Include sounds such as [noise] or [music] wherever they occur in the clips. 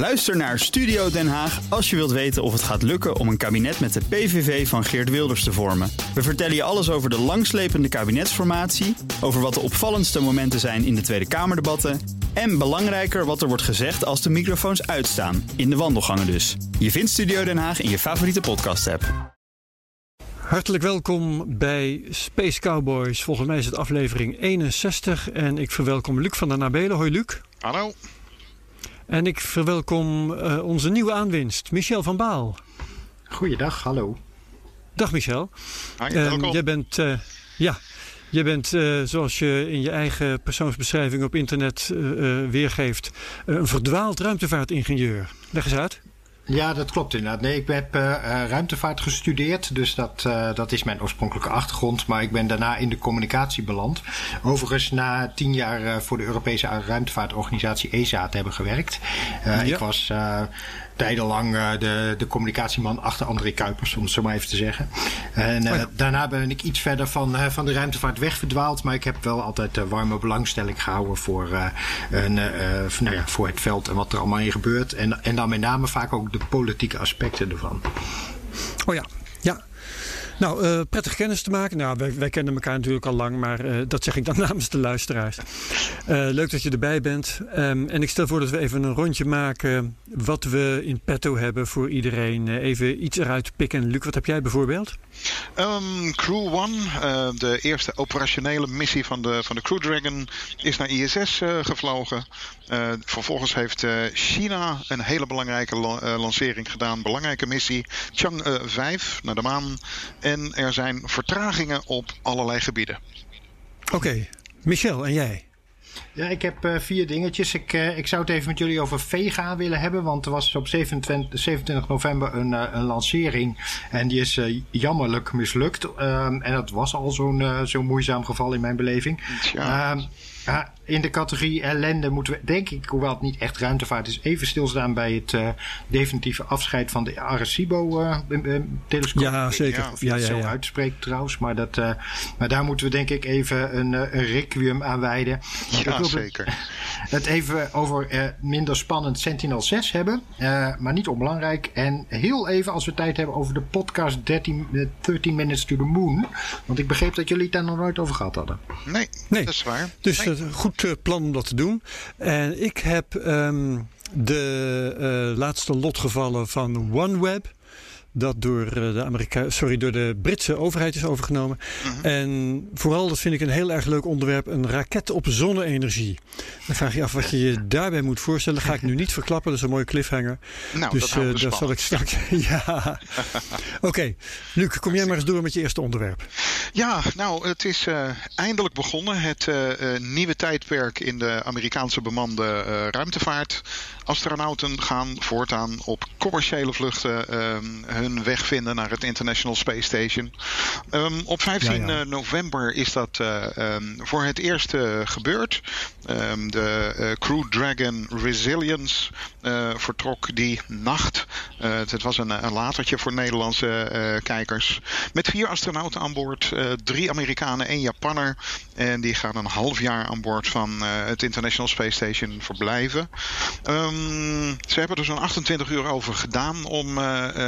Luister naar Studio Den Haag als je wilt weten of het gaat lukken om een kabinet met de PVV van Geert Wilders te vormen. We vertellen je alles over de langslepende kabinetsformatie, over wat de opvallendste momenten zijn in de Tweede Kamerdebatten en belangrijker wat er wordt gezegd als de microfoons uitstaan, in de wandelgangen dus. Je vindt Studio Den Haag in je favoriete podcast-app. Hartelijk welkom bij Space Cowboys. Volgens mij is het aflevering 61 en ik verwelkom Luc van der Nabelen. Hoi Luc. Hallo. En ik verwelkom uh, onze nieuwe aanwinst, Michel van Baal. Goeiedag, hallo. Dag Michel. Hi, welkom. Uh, jij bent, uh, ja, jij bent uh, zoals je in je eigen persoonsbeschrijving op internet weergeeft, een verdwaald ruimtevaartingenieur. Leg eens uit. Ja, dat klopt inderdaad. Nee, ik heb uh, ruimtevaart gestudeerd, dus dat, uh, dat is mijn oorspronkelijke achtergrond. Maar ik ben daarna in de communicatie beland. Overigens na tien jaar uh, voor de Europese ruimtevaartorganisatie ESA te hebben gewerkt. Ja. Ik was tijdenlang uh, de, de communicatieman achter André Kuipers, om het zo maar even te zeggen. En uh, oh daarna ben ik iets verder van, uh, van de ruimtevaart wegverdwaald. Maar ik heb wel altijd warme belangstelling gehouden voor, een, nou ja, voor het veld en wat er allemaal in gebeurt. En, en dan met name vaak ook de politieke aspecten ervan. Oh ja, ja. Nou, uh, prettig kennis te maken. Nou, wij, kennen elkaar natuurlijk al lang, maar uh, dat zeg ik dan [laughs] namens de luisteraars. Uh, leuk dat je erbij bent. Um, en ik stel voor dat we even een rondje maken wat we in petto hebben voor iedereen. even iets eruit pikken. Luc, wat heb jij bijvoorbeeld? Crew One, de eerste operationele missie van de, van de Crew Dragon, is naar ISS gevlogen. vervolgens heeft China een hele belangrijke la lancering gedaan. Belangrijke missie. Chang'e 5 naar de maan. En er zijn vertragingen op allerlei gebieden. Oké. Michel, en jij? Ja, ik heb uh, vier dingetjes. Ik, uh, ik zou het even met jullie over Vega willen hebben. Want er was op 27, 27 november een, uh, een lancering. En die is jammerlijk mislukt. Um, en dat was al zo'n zo'n moeizaam geval in mijn beleving. Ja. Ja, in de categorie ellende moeten we, denk ik, hoewel het niet echt ruimtevaart is, even stilstaan bij het uh, definitieve afscheid van de Arecibo-telescoop. Uh, ja, zeker. Of je ja, ja, het zo ja. uitspreekt trouwens. Maar, dat, uh, maar daar moeten we denk ik even een, een requiem aan wijden. Ja, zeker. Het, [laughs] het even over minder spannend Sentinel 6 hebben. maar niet onbelangrijk. En heel even, als we tijd hebben, over de podcast 13, 13 Minutes to the Moon. Want ik begreep dat jullie het daar nog nooit over gehad hadden. Nee, nee. dat is waar. Dus nee. Goed uh, plan om dat te doen. En ik heb um, de uh, laatste lotgevallen van OneWeb dat door de, Amerika sorry, door de Britse overheid is overgenomen. Mhm. En vooral, dat vind ik een heel erg leuk onderwerp, een raket op zonne-energie. Dan vraag je af wat je je daarbij moet voorstellen. Dat ga ik nu niet verklappen, dat is een mooie cliffhanger. Nou, dus dat, uh, daar zal ik straks. [laughs] ja. [laughs] Oké, okay. Luc, kom jij maar eens door met je eerste onderwerp. Ja, nou, het is uh, eindelijk begonnen. Het uh, nieuwe tijdperk in de Amerikaanse bemande ruimtevaart. Astronauten gaan voortaan op commerciële vluchten hun weg vinden naar het International Space Station. Um, op 15 ja, ja. november is dat uh, um, voor het eerst uh, gebeurd. Um, de uh, Crew Dragon Resilience vertrok die nacht. het was een, een latertje voor Nederlandse kijkers. Met vier astronauten aan boord. drie Amerikanen, één Japanner. En die gaan een half jaar aan boord van het International Space Station verblijven. Ze hebben er zo'n 28 uur over gedaan om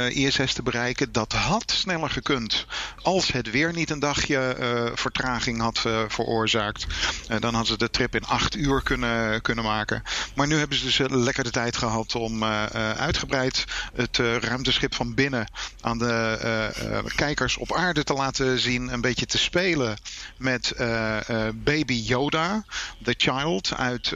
ISS te bereiken. Dat had sneller gekund als het weer niet een dagje uh, vertraging had veroorzaakt. Uh, dan hadden ze de trip in acht uur kunnen, kunnen maken. Maar nu hebben ze dus lekker de tijd gehad om uitgebreid het ruimteschip van binnen aan de kijkers op aarde te laten zien. Een beetje te spelen met Baby Yoda, The Child uit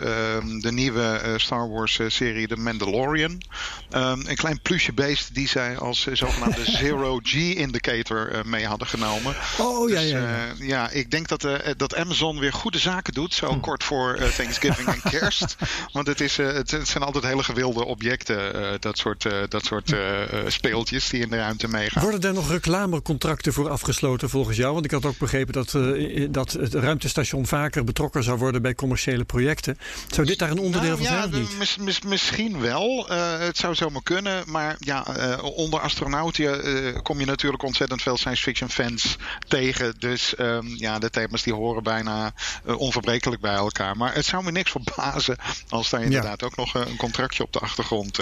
de nieuwe Star Wars serie The Mandalorian. een klein plusje beest die zij als zogenaamde [laughs] Zero G indicator mee hadden genomen. Oh ja, dus, ja. ja. Ja ik denk dat, dat Amazon weer goede zaken doet, zo hm. kort voor Thanksgiving en Kerst. [laughs] Want het, is, het, het, zijn altijd hele gewilde objecten, dat soort, dat soort speeltjes die in de ruimte meegaan. Worden er nog reclamecontracten voor afgesloten volgens jou? Want ik had ook begrepen dat, dat het ruimtestation vaker betrokken zou worden bij commerciële projecten. Zou dit daar een onderdeel nou, van ja, zijn? Of niet? Mis, mis, misschien wel. het zou zomaar kunnen. Maar ja, onder astronauten kom je natuurlijk ontzettend veel science fiction fans tegen. Dus ehm, ja, de thema's die horen bijna onverbrekelijk bij elkaar. Maar het zou me niks verbazen als daar inderdaad ook nog een contractje op de achtergrond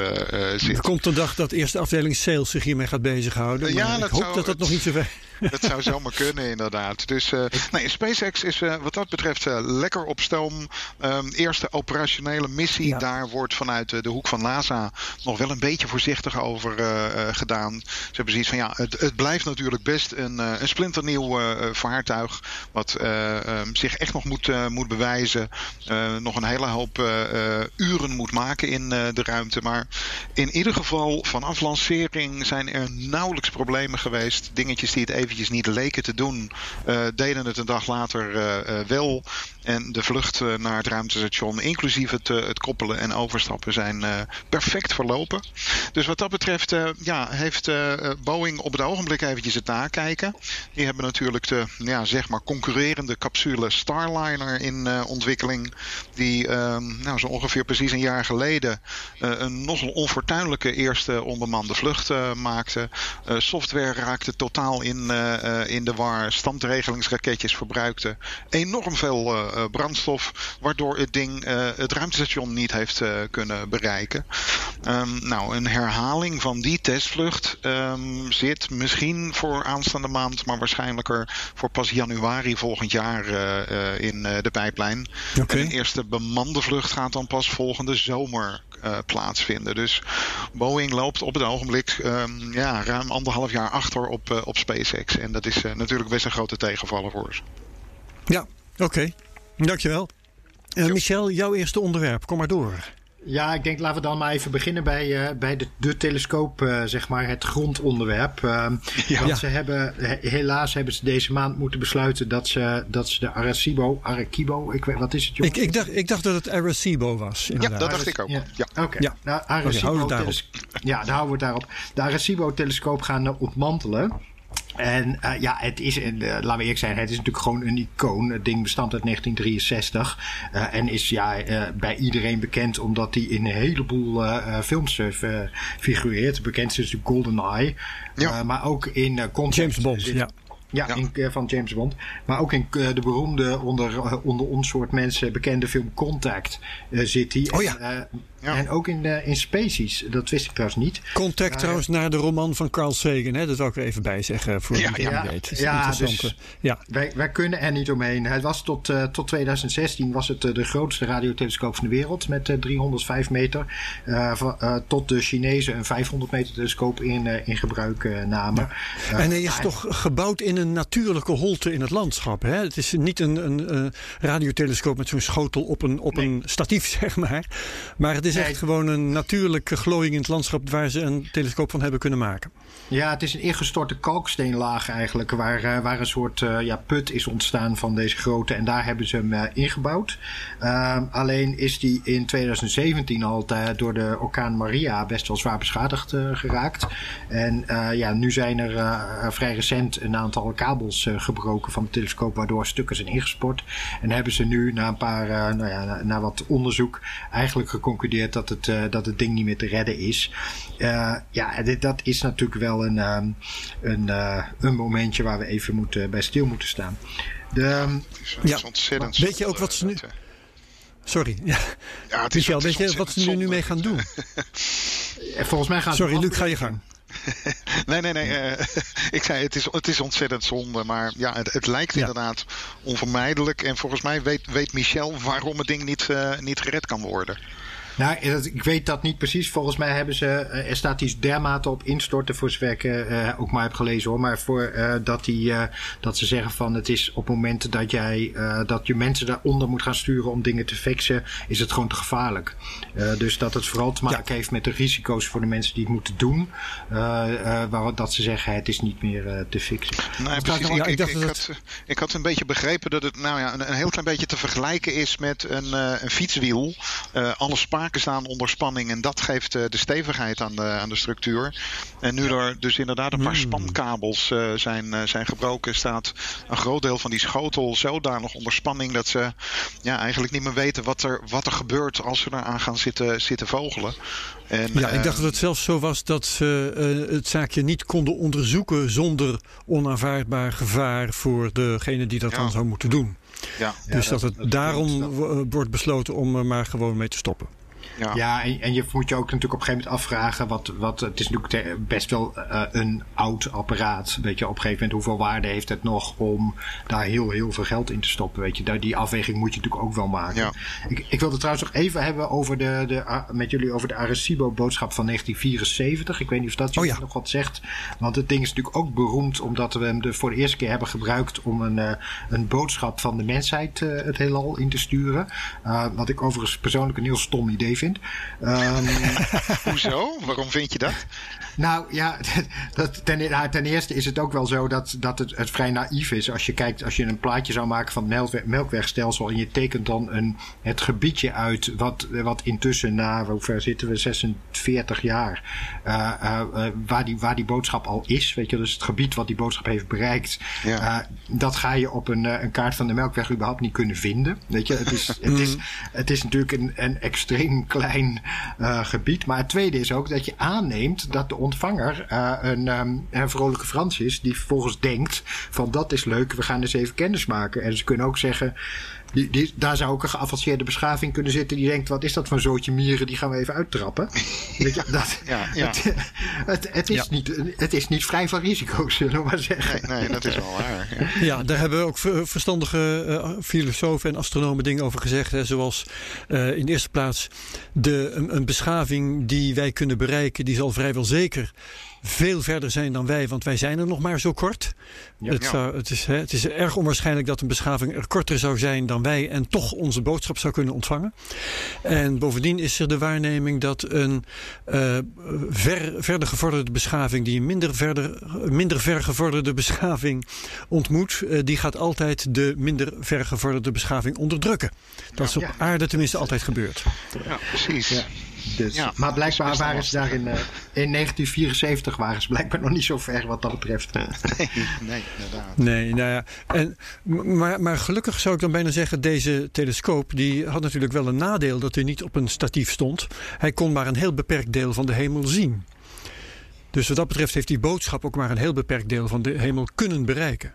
zit. Er komt een dag dat eerste afdeling sales zich hiermee gaat bezighouden. Ja, ik hoop dat dat nog niet zo ver [laughs] dat zou zomaar kunnen, inderdaad. Dus uh, nee, SpaceX is uh, wat dat betreft uh, lekker op stoom. Um, eerste operationele missie. Daar wordt vanuit de hoek van NASA nog wel een beetje voorzichtig over gedaan. Ze hebben zoiets van ja, het, het blijft natuurlijk best een, een splinternieuw vaartuig. Wat um, zich echt nog moet, moet bewijzen. nog een hele hoop uren moet maken in de ruimte. Maar in ieder geval vanaf lancering zijn er nauwelijks problemen geweest. Dingetjes die het even eventjes niet leken te doen, uh, deden het een dag later uh, wel. En de vlucht naar het ruimtestation, inclusief het, het koppelen en overstappen, zijn perfect verlopen. Dus wat dat betreft ja, heeft Boeing op het ogenblik eventjes het nakijken. Die hebben natuurlijk de ja, zeg maar concurrerende capsule Starliner in ontwikkeling. Die ehm, nou, zo ongeveer precies een jaar geleden een nogal onfortuinlijke eerste onbemande vlucht maakte. software raakte totaal in eh, eh, in de war. Standregelingsraketjes verbruikten enorm veel eh, brandstof. Waardoor het ding het ruimtestation niet heeft kunnen bereiken. Um, nou, een herhaling van die testvlucht um, zit misschien voor aanstaande maand, maar waarschijnlijker voor pas januari volgend jaar in de pijplijn. Okay. En een eerste bemande vlucht gaat dan pas volgende zomer uh, plaatsvinden. Dus Boeing loopt op het ogenblik um, ja, ruim anderhalf jaar achter op, uh, op SpaceX. En dat is uh, natuurlijk best een grote tegenvaller voor ze. Ja, oké. Okay. Dankjewel. Michel, jouw eerste onderwerp. Kom maar door. Ja, ik denk laten we dan maar even beginnen bij, uh, bij de, de telescoop, uh, zeg maar, het grondonderwerp. Uh, [laughs] ja. Want ze hebben, helaas hebben ze deze maand moeten besluiten dat ze, dat ze de Arecibo, Arecibo, ik weet, wat is het jongen? Ik, ik, dacht, ik dacht dat het Arecibo was. Inderdaad. Ja, dat dacht ik ook. Ja. ja. Oké, okay. ja. nou Arecibo, okay, ja, daar houden we het daarop. De Arecibo-telescoop gaan ontmantelen. En uh, ja, het is, uh, laten we eerlijk zijn, het is natuurlijk gewoon een icoon. Het ding bestamt uit 1963 uh, en is ja, bij iedereen bekend omdat hij in een heleboel films figureert. Bekend is natuurlijk GoldenEye, ja. maar ook in Contact. James Bond, ja. Ja, In, uh, van James Bond. Maar ook in uh, de beroemde, onder, uh, onder ons soort mensen bekende film Contact zit hij. Oh ja. En ook in, uh, in Species, dat wist ik trouwens niet. Contact trouwens naar de roman van Carl Sagan, hè? dat wil ik er even bij zeggen voor ja, wie ja, weet. Ja, dus ja. Wij, wij kunnen er niet omheen. Het was tot, uh, tot 2016 was het de grootste radiotelescoop van de wereld met 305 meter. tot de Chinezen een 500 meter telescoop in, in gebruik namen. Ja. en hij is toch gebouwd in een natuurlijke holte in het landschap. Hè? Het is niet een, een radiotelescoop met zo'n schotel op een, op nee. een statief, [laughs] zeg maar. Maar het is is echt gewoon een natuurlijke glooiing in het landschap waar ze een telescoop van hebben kunnen maken. Ja, het is een ingestorte kalksteenlaag eigenlijk, waar, uh, waar een soort uh, ja, put is ontstaan van deze grootte. En daar hebben ze hem uh, ingebouwd. Alleen is die in 2017 al door de orkaan Maria best wel zwaar beschadigd geraakt. En ja, nu zijn er vrij recent een aantal kabels gebroken van de telescoop, waardoor stukken zijn ingesport. En hebben ze nu na een paar, nou ja, na, na, wat onderzoek eigenlijk geconcludeerd dat het, dat het ding niet meer te redden is. ja, dit, dat is natuurlijk wel een, um, een, uh, een momentje waar we even moeten, bij stil moeten staan. De, um, ja, ontzettend weet je ook wat ze nu... Sorry. Ja. ja [laughs] het is, Michel, weet je wat ze nu, nu mee gaan doen? [laughs] Volgens mij gaan Sorry, Luc, ga je gang. [laughs] nee, nee, nee. Uh, ik zei het is, het is ontzettend zonde. Maar ja, het, het lijkt ja. inderdaad onvermijdelijk. En volgens mij weet, weet Michel waarom het ding niet, uh, niet gered kan worden. Nou, ik weet dat niet precies. Volgens mij hebben ze, eh, er staat iets dermate op instorten, voor zover ik uh, ook maar heb gelezen hoor. Maar voor uh, dat, die, uh, dat ze zeggen van het is op momenten dat jij, dat je mensen daaronder moet gaan sturen om dingen te fixen, is het gewoon te gevaarlijk. dus dat het vooral te maken ja. heeft met de risico's voor de mensen die het moeten doen. waar dat ze zeggen het is niet meer te fixen. Nee, precies. Ik, ik, ik, ik, had, ik had een beetje begrepen dat het nou ja, een, een heel klein beetje te vergelijken is met een, een fietswiel. alle spaar staan onder spanning. En dat geeft de stevigheid aan de, aan de structuur. En nu er dus inderdaad een paar Hmm. spankabels zijn, zijn gebroken, staat een groot deel van die schotel zodanig onder spanning dat ze ja, eigenlijk niet meer weten wat er, wat er gebeurt als ze eraan gaan zitten, zitten vogelen. En, Ja, ik dacht dat het zelfs zo was dat ze eh, het zaakje niet konden onderzoeken zonder onaanvaardbaar gevaar voor degene die dat Ja. dan zou moeten doen. ja, dus dat, het daarom dat- wordt besloten om er maar gewoon mee te stoppen. Ja. Ja, en, en je moet je ook natuurlijk op een gegeven moment afvragen. Wat, wat, het is natuurlijk best wel eh, een oud apparaat. Weet je, op een gegeven moment hoeveel waarde heeft het nog om daar heel, heel veel geld in te stoppen. Weet je, daar, die afweging moet je natuurlijk ook wel maken. Ja. Ik, ik wilde trouwens nog even hebben over de, de, A- met jullie over de Arecibo-boodschap van 1974. Ik weet niet of dat jullie Oh ja. nog wat zegt. Want het ding is natuurlijk ook beroemd omdat we hem de, voor de eerste keer hebben gebruikt om een, eh, een boodschap van de mensheid eh, het heelal in te sturen. Eh, wat ik overigens persoonlijk een heel stom idee vind. Ehm, [laughs] Hoezo? Waarom vind je dat? nou ja, [laughs] dat, ten, nou, ten eerste is het ook wel zo dat, dat het, het vrij naïef is. Als je kijkt, als je een plaatje zou maken van het melkwe- melkwegstelsel en je tekent dan een, het gebiedje uit wat, wat intussen na, hoe ver zitten we, 46 jaar, eh, eh, eh, waar, die, waar die boodschap al is. Weet je, dus het gebied wat die boodschap heeft bereikt, Ja. dat ga je op een, een kaart van de melkweg überhaupt niet kunnen vinden. Weet je, het is, het is, [laughs] het is natuurlijk een, een extreem klein eh, gebied. Maar het tweede is ook dat je aanneemt dat de ontvanger eh, een, ehm, een vrolijke Frans is. Die vervolgens denkt van dat is leuk, we gaan eens even kennis maken. En ze kunnen ook zeggen, die, die, daar zou ook een geavanceerde beschaving kunnen zitten. Die denkt, wat is dat voor een zootje mieren, die gaan we even uittrappen. [laughs] Weet je, dat, Ja, ja. Het, het, het is niet, het is niet vrij van risico's, zullen we maar zeggen. Nee, nee, dat is wel waar. Ja. Ja, daar hebben ook ver- verstandige eh, filosofen en astronomen dingen over gezegd. Hè, zoals eh, in de eerste plaats de, een, een beschaving die wij kunnen bereiken, die zal vrijwel zeker veel verder zijn dan wij, want wij zijn er nog maar zo kort. het, zou, het, is, hè, het is erg onwaarschijnlijk dat een beschaving er korter zou zijn dan wij en toch onze boodschap zou kunnen ontvangen. En bovendien is er de waarneming dat een eh, ver, verder gevorderde beschaving die een minder, verder, minder ver gevorderde beschaving ontmoet, eh, die gaat altijd de minder ver gevorderde beschaving onderdrukken. Dat is op aarde tenminste altijd gebeurd. Ja, precies. Ja. Dus, Ja, maar blijkbaar waren ze daar in, eh, in 1974 waren ze blijkbaar nog niet zo ver wat dat betreft. Nee, nee, inderdaad. Nee, nou ja. En, maar, maar gelukkig zou ik dan bijna zeggen, deze telescoop die had natuurlijk wel een nadeel dat hij niet op een statief stond. Hij kon maar een heel beperkt deel van de hemel zien. Dus wat dat betreft heeft die boodschap ook maar een heel beperkt deel van de hemel kunnen bereiken.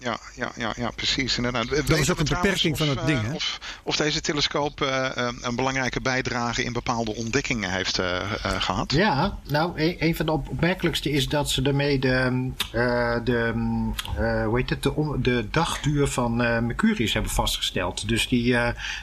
Ja, ja, ja, ja, precies. Inderdaad. was Weten ook een beperking van het ding, eh, hè? Of, of deze telescoop eh, eh, een belangrijke bijdrage in bepaalde ontdekkingen heeft eh, eh, gehad. Ja, nou, een, een van de op- opmerkelijkste is dat ze ermee de, eh, de, eh, hoe heet het, de, de dagduur van eh, Mercurius hebben vastgesteld. Dus die,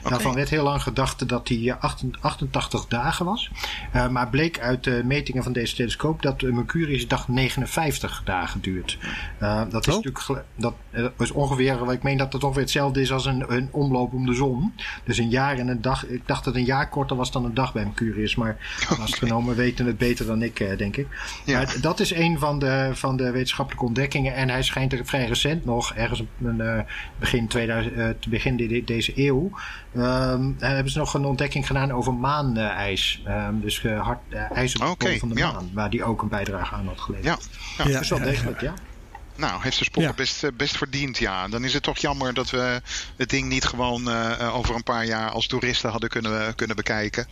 daarvan werd heel lang gedacht dat die eh, 88 88 dagen was. Eh, maar bleek uit de metingen van deze telescoop dat Mercurius dag 59 dagen duurt. Eh, dat is Oh. natuurlijk gel- dat, eh, is ongeveer, ik meen dat het ongeveer hetzelfde is als een, een omloop om de zon. Dus een jaar en een dag. Ik dacht dat een jaar korter was dan een dag bij Mercurius. Maar [laughs] astronomen weten het beter dan ik, eh, denk ik. Ja. Maar dat is een van de, van de wetenschappelijke ontdekkingen. En hij schijnt er vrij recent nog, ergens een, eh, begin, 2000, eh, begin de- deze eeuw. ehm, hebben ze nog een ontdekking gedaan over maanijs. Ehm, dus hard, ijs op de pool van de ja. maan. Waar die ook een bijdrage aan had geleverd. Ja, ja. Ja. Dus wel degelijk, ja. Nou, heeft de sporen Ja. best, eh, best verdiend, ja. Dan is het toch jammer dat we het ding niet gewoon eh, eh, over een paar jaar als toeristen hadden kunnen, kunnen bekijken.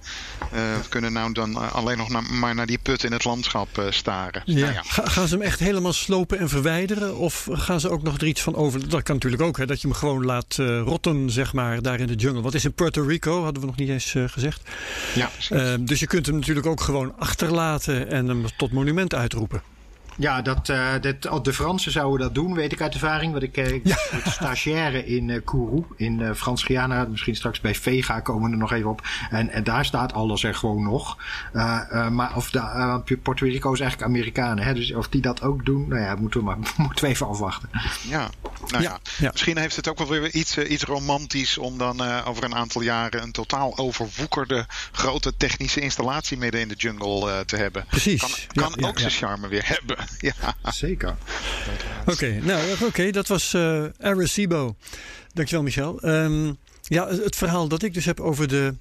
We kunnen nou dan alleen nog naar, maar naar die put in het landschap staren. Ja. Nou ja. Ga- gaan ze hem echt helemaal slopen en verwijderen? Of gaan ze ook nog er iets van over? Dat kan natuurlijk ook, hè, dat je hem gewoon laat rotten, zeg maar, daar in de jungle. Wat is in Puerto Rico, hadden we nog niet eens gezegd. Ja, dus je kunt hem natuurlijk ook gewoon achterlaten en hem tot monument uitroepen. Ja, dat, eh, dat, oh, de Fransen zouden dat doen, weet ik uit ervaring. Want ik, eh, ik Ja. stagiaire in eh Kourou, in eh Frans-Guyana. Misschien straks bij Vega komen we er nog even op. En, en daar staat alles er gewoon nog. Eh, eh, maar of de, Puerto Rico is eigenlijk Amerikanen. Hè? Dus of die dat ook doen, nou ja, moeten we, maar, [laughs] moeten we even afwachten. Ja, nou ja. Ja, ja. Misschien heeft het ook wel weer iets, iets romantisch om dan eh, over een aantal jaren een totaal overwoekerde grote technische installatie midden in de jungle eh, te hebben. Precies. Kan, kan ja, ook ja. zijn charme weer hebben. [laughs] Ja. Zeker. Oké, nou oké, dat was eh Arecibo. Dankjewel Michel. Ehm, ja, het verhaal dat ik dus heb over de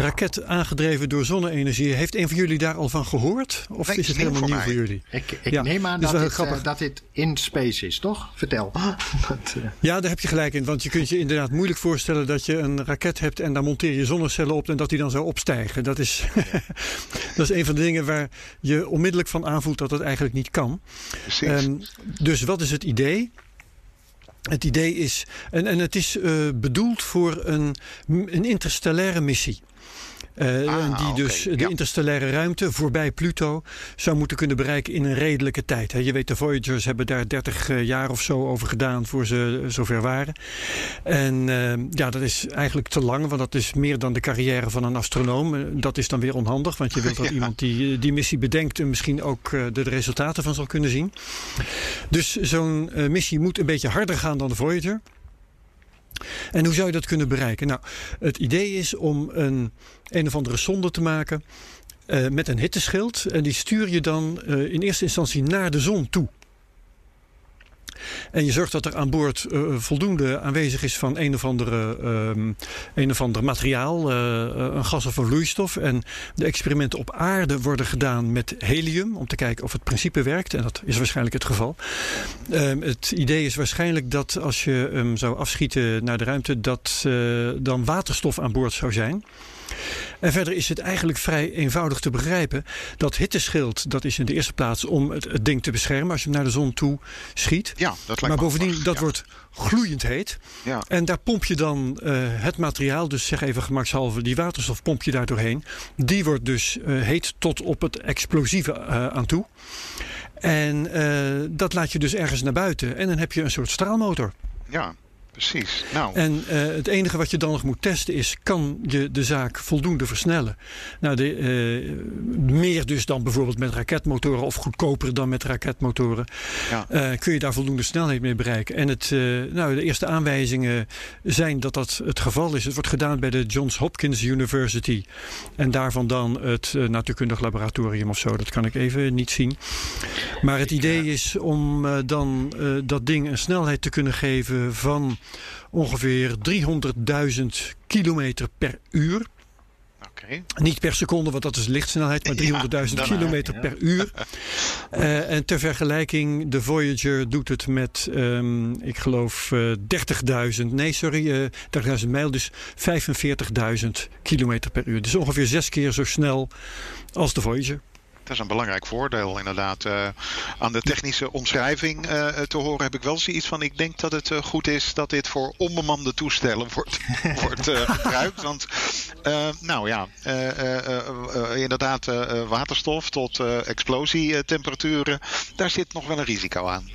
raket aangedreven door zonne-energie. Heeft een van jullie daar al van gehoord? Of Nee, is het helemaal voor nieuw mij. voor jullie? Ik, ik Ja, neem aan dit is dat dit, grappig. eh, dat dit in space is, toch? Vertel. [laughs] Dat, eh, Ja, daar heb je gelijk in. Want je kunt je inderdaad moeilijk voorstellen dat je een raket hebt en daar monteer je zonnecellen op en dat die dan zou opstijgen. Dat is, [laughs] dat is een van de dingen waar je onmiddellijk van aanvoelt dat het eigenlijk niet kan. Precies. Ehm, dus wat is het idee? Het idee is, en, en het is eh, bedoeld voor een, een interstellaire missie. Eh, Ah, die dus de ja. interstellaire ruimte voorbij Pluto zou moeten kunnen bereiken in een redelijke tijd. Je weet, de Voyagers hebben daar 30 eh, jaar of zo over gedaan voor ze zover waren. En eh, ja, dat is eigenlijk te lang, want dat is meer dan de carrière van een astronoom. Eh, Dat is dan weer onhandig, want je wilt [laughs] dat Ja. iemand die eh, die missie bedenkt en misschien ook eh, de resultaten van zal kunnen zien. Dus zo'n eh, missie moet een beetje harder gaan dan de Voyager. En hoe zou je dat kunnen bereiken? Nou, het idee is om een, een of andere sonde te maken eh, met een hitteschild. En die stuur je dan eh, in eerste instantie naar de zon toe. En je zorgt dat er aan boord eh, voldoende aanwezig is van een of andere, ehm, een of ander materiaal, eh, een gas of een vloeistof. En de experimenten op aarde worden gedaan met helium om te kijken of het principe werkt. En dat is waarschijnlijk het geval. Ehm, het idee is waarschijnlijk dat als je hem zou afschieten naar de ruimte, dat eh, dan waterstof aan boord zou zijn. En verder is het eigenlijk vrij eenvoudig te begrijpen. Dat hitteschild, dat is in de eerste plaats om het, het ding te beschermen als je hem naar de zon toe schiet. ja, dat lijkt Maar bovendien, dat ja. wordt gloeiend heet. Ja. En daar pomp je dan eh, het materiaal, dus zeg even gemakshalve, die waterstof pomp je daar doorheen. Die wordt dus eh, heet tot op het explosieve eh, aan toe. En dat laat je dus ergens naar buiten. En dan heb je een soort straalmotor. ja, precies. Nou, En eh, het enige wat je dan nog moet testen is: kan je de zaak voldoende versnellen? Nou, de, eh, meer dus dan bijvoorbeeld met raketmotoren of goedkoper dan met raketmotoren. Ja. Eh, kun je daar voldoende snelheid mee bereiken? En het, nou, de eerste aanwijzingen zijn dat dat het geval is. Het wordt gedaan bij de Johns Hopkins University. En daarvan dan het natuurkundig laboratorium of zo. Dat kan ik even niet zien. Maar het idee is om dan dat ding een snelheid te kunnen geven van ongeveer 300.000 kilometer per uur. Niet per seconde, want dat is lichtsnelheid, maar 300.000 daarna, kilometer ja. per uur. [laughs] Eh, en ter vergelijking, de Voyager doet het met, ehm, ik geloof, eh 30.000, nee sorry, eh 30.000 mijl, dus 45.000 kilometer per uur. Dus ongeveer zes keer zo snel als de Voyager. Dat is een belangrijk voordeel inderdaad. Eh, aan de technische omschrijving eh, te horen heb ik wel zoiets van... ik denk dat het eh, goed is dat dit voor onbemande toestellen [laughs] wordt, wordt eh, gebruikt. Want eh, nou ja, eh, eh, eh, eh, inderdaad eh, eh, waterstof tot eh, explosietemperaturen... daar zit nog wel een risico aan.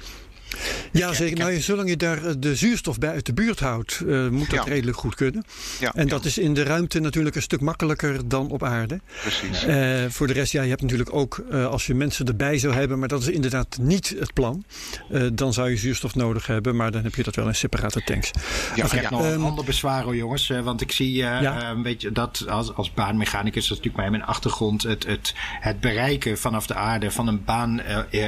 Ja, zeker. Nou, zolang je daar eh, de zuurstof bij uit de buurt houdt, eh, moet dat Ja. redelijk goed kunnen. Ja, En ja, dat is in de ruimte natuurlijk een stuk makkelijker dan op aarde. precies. Eh, voor de rest, ja, je hebt natuurlijk ook eh, als je mensen erbij zou hebben, maar dat is inderdaad niet het plan. Eh, dan zou je zuurstof nodig hebben, maar dan heb je dat wel in separate tanks. Ja, Ik heb ja. nog een Ehm, ander bezwaar hoor, jongens. eh, want ik zie Ja. een beetje dat als, als baanmechanicus, dat is natuurlijk bij mijn achtergrond, het, het, het bereiken vanaf de aarde van een baan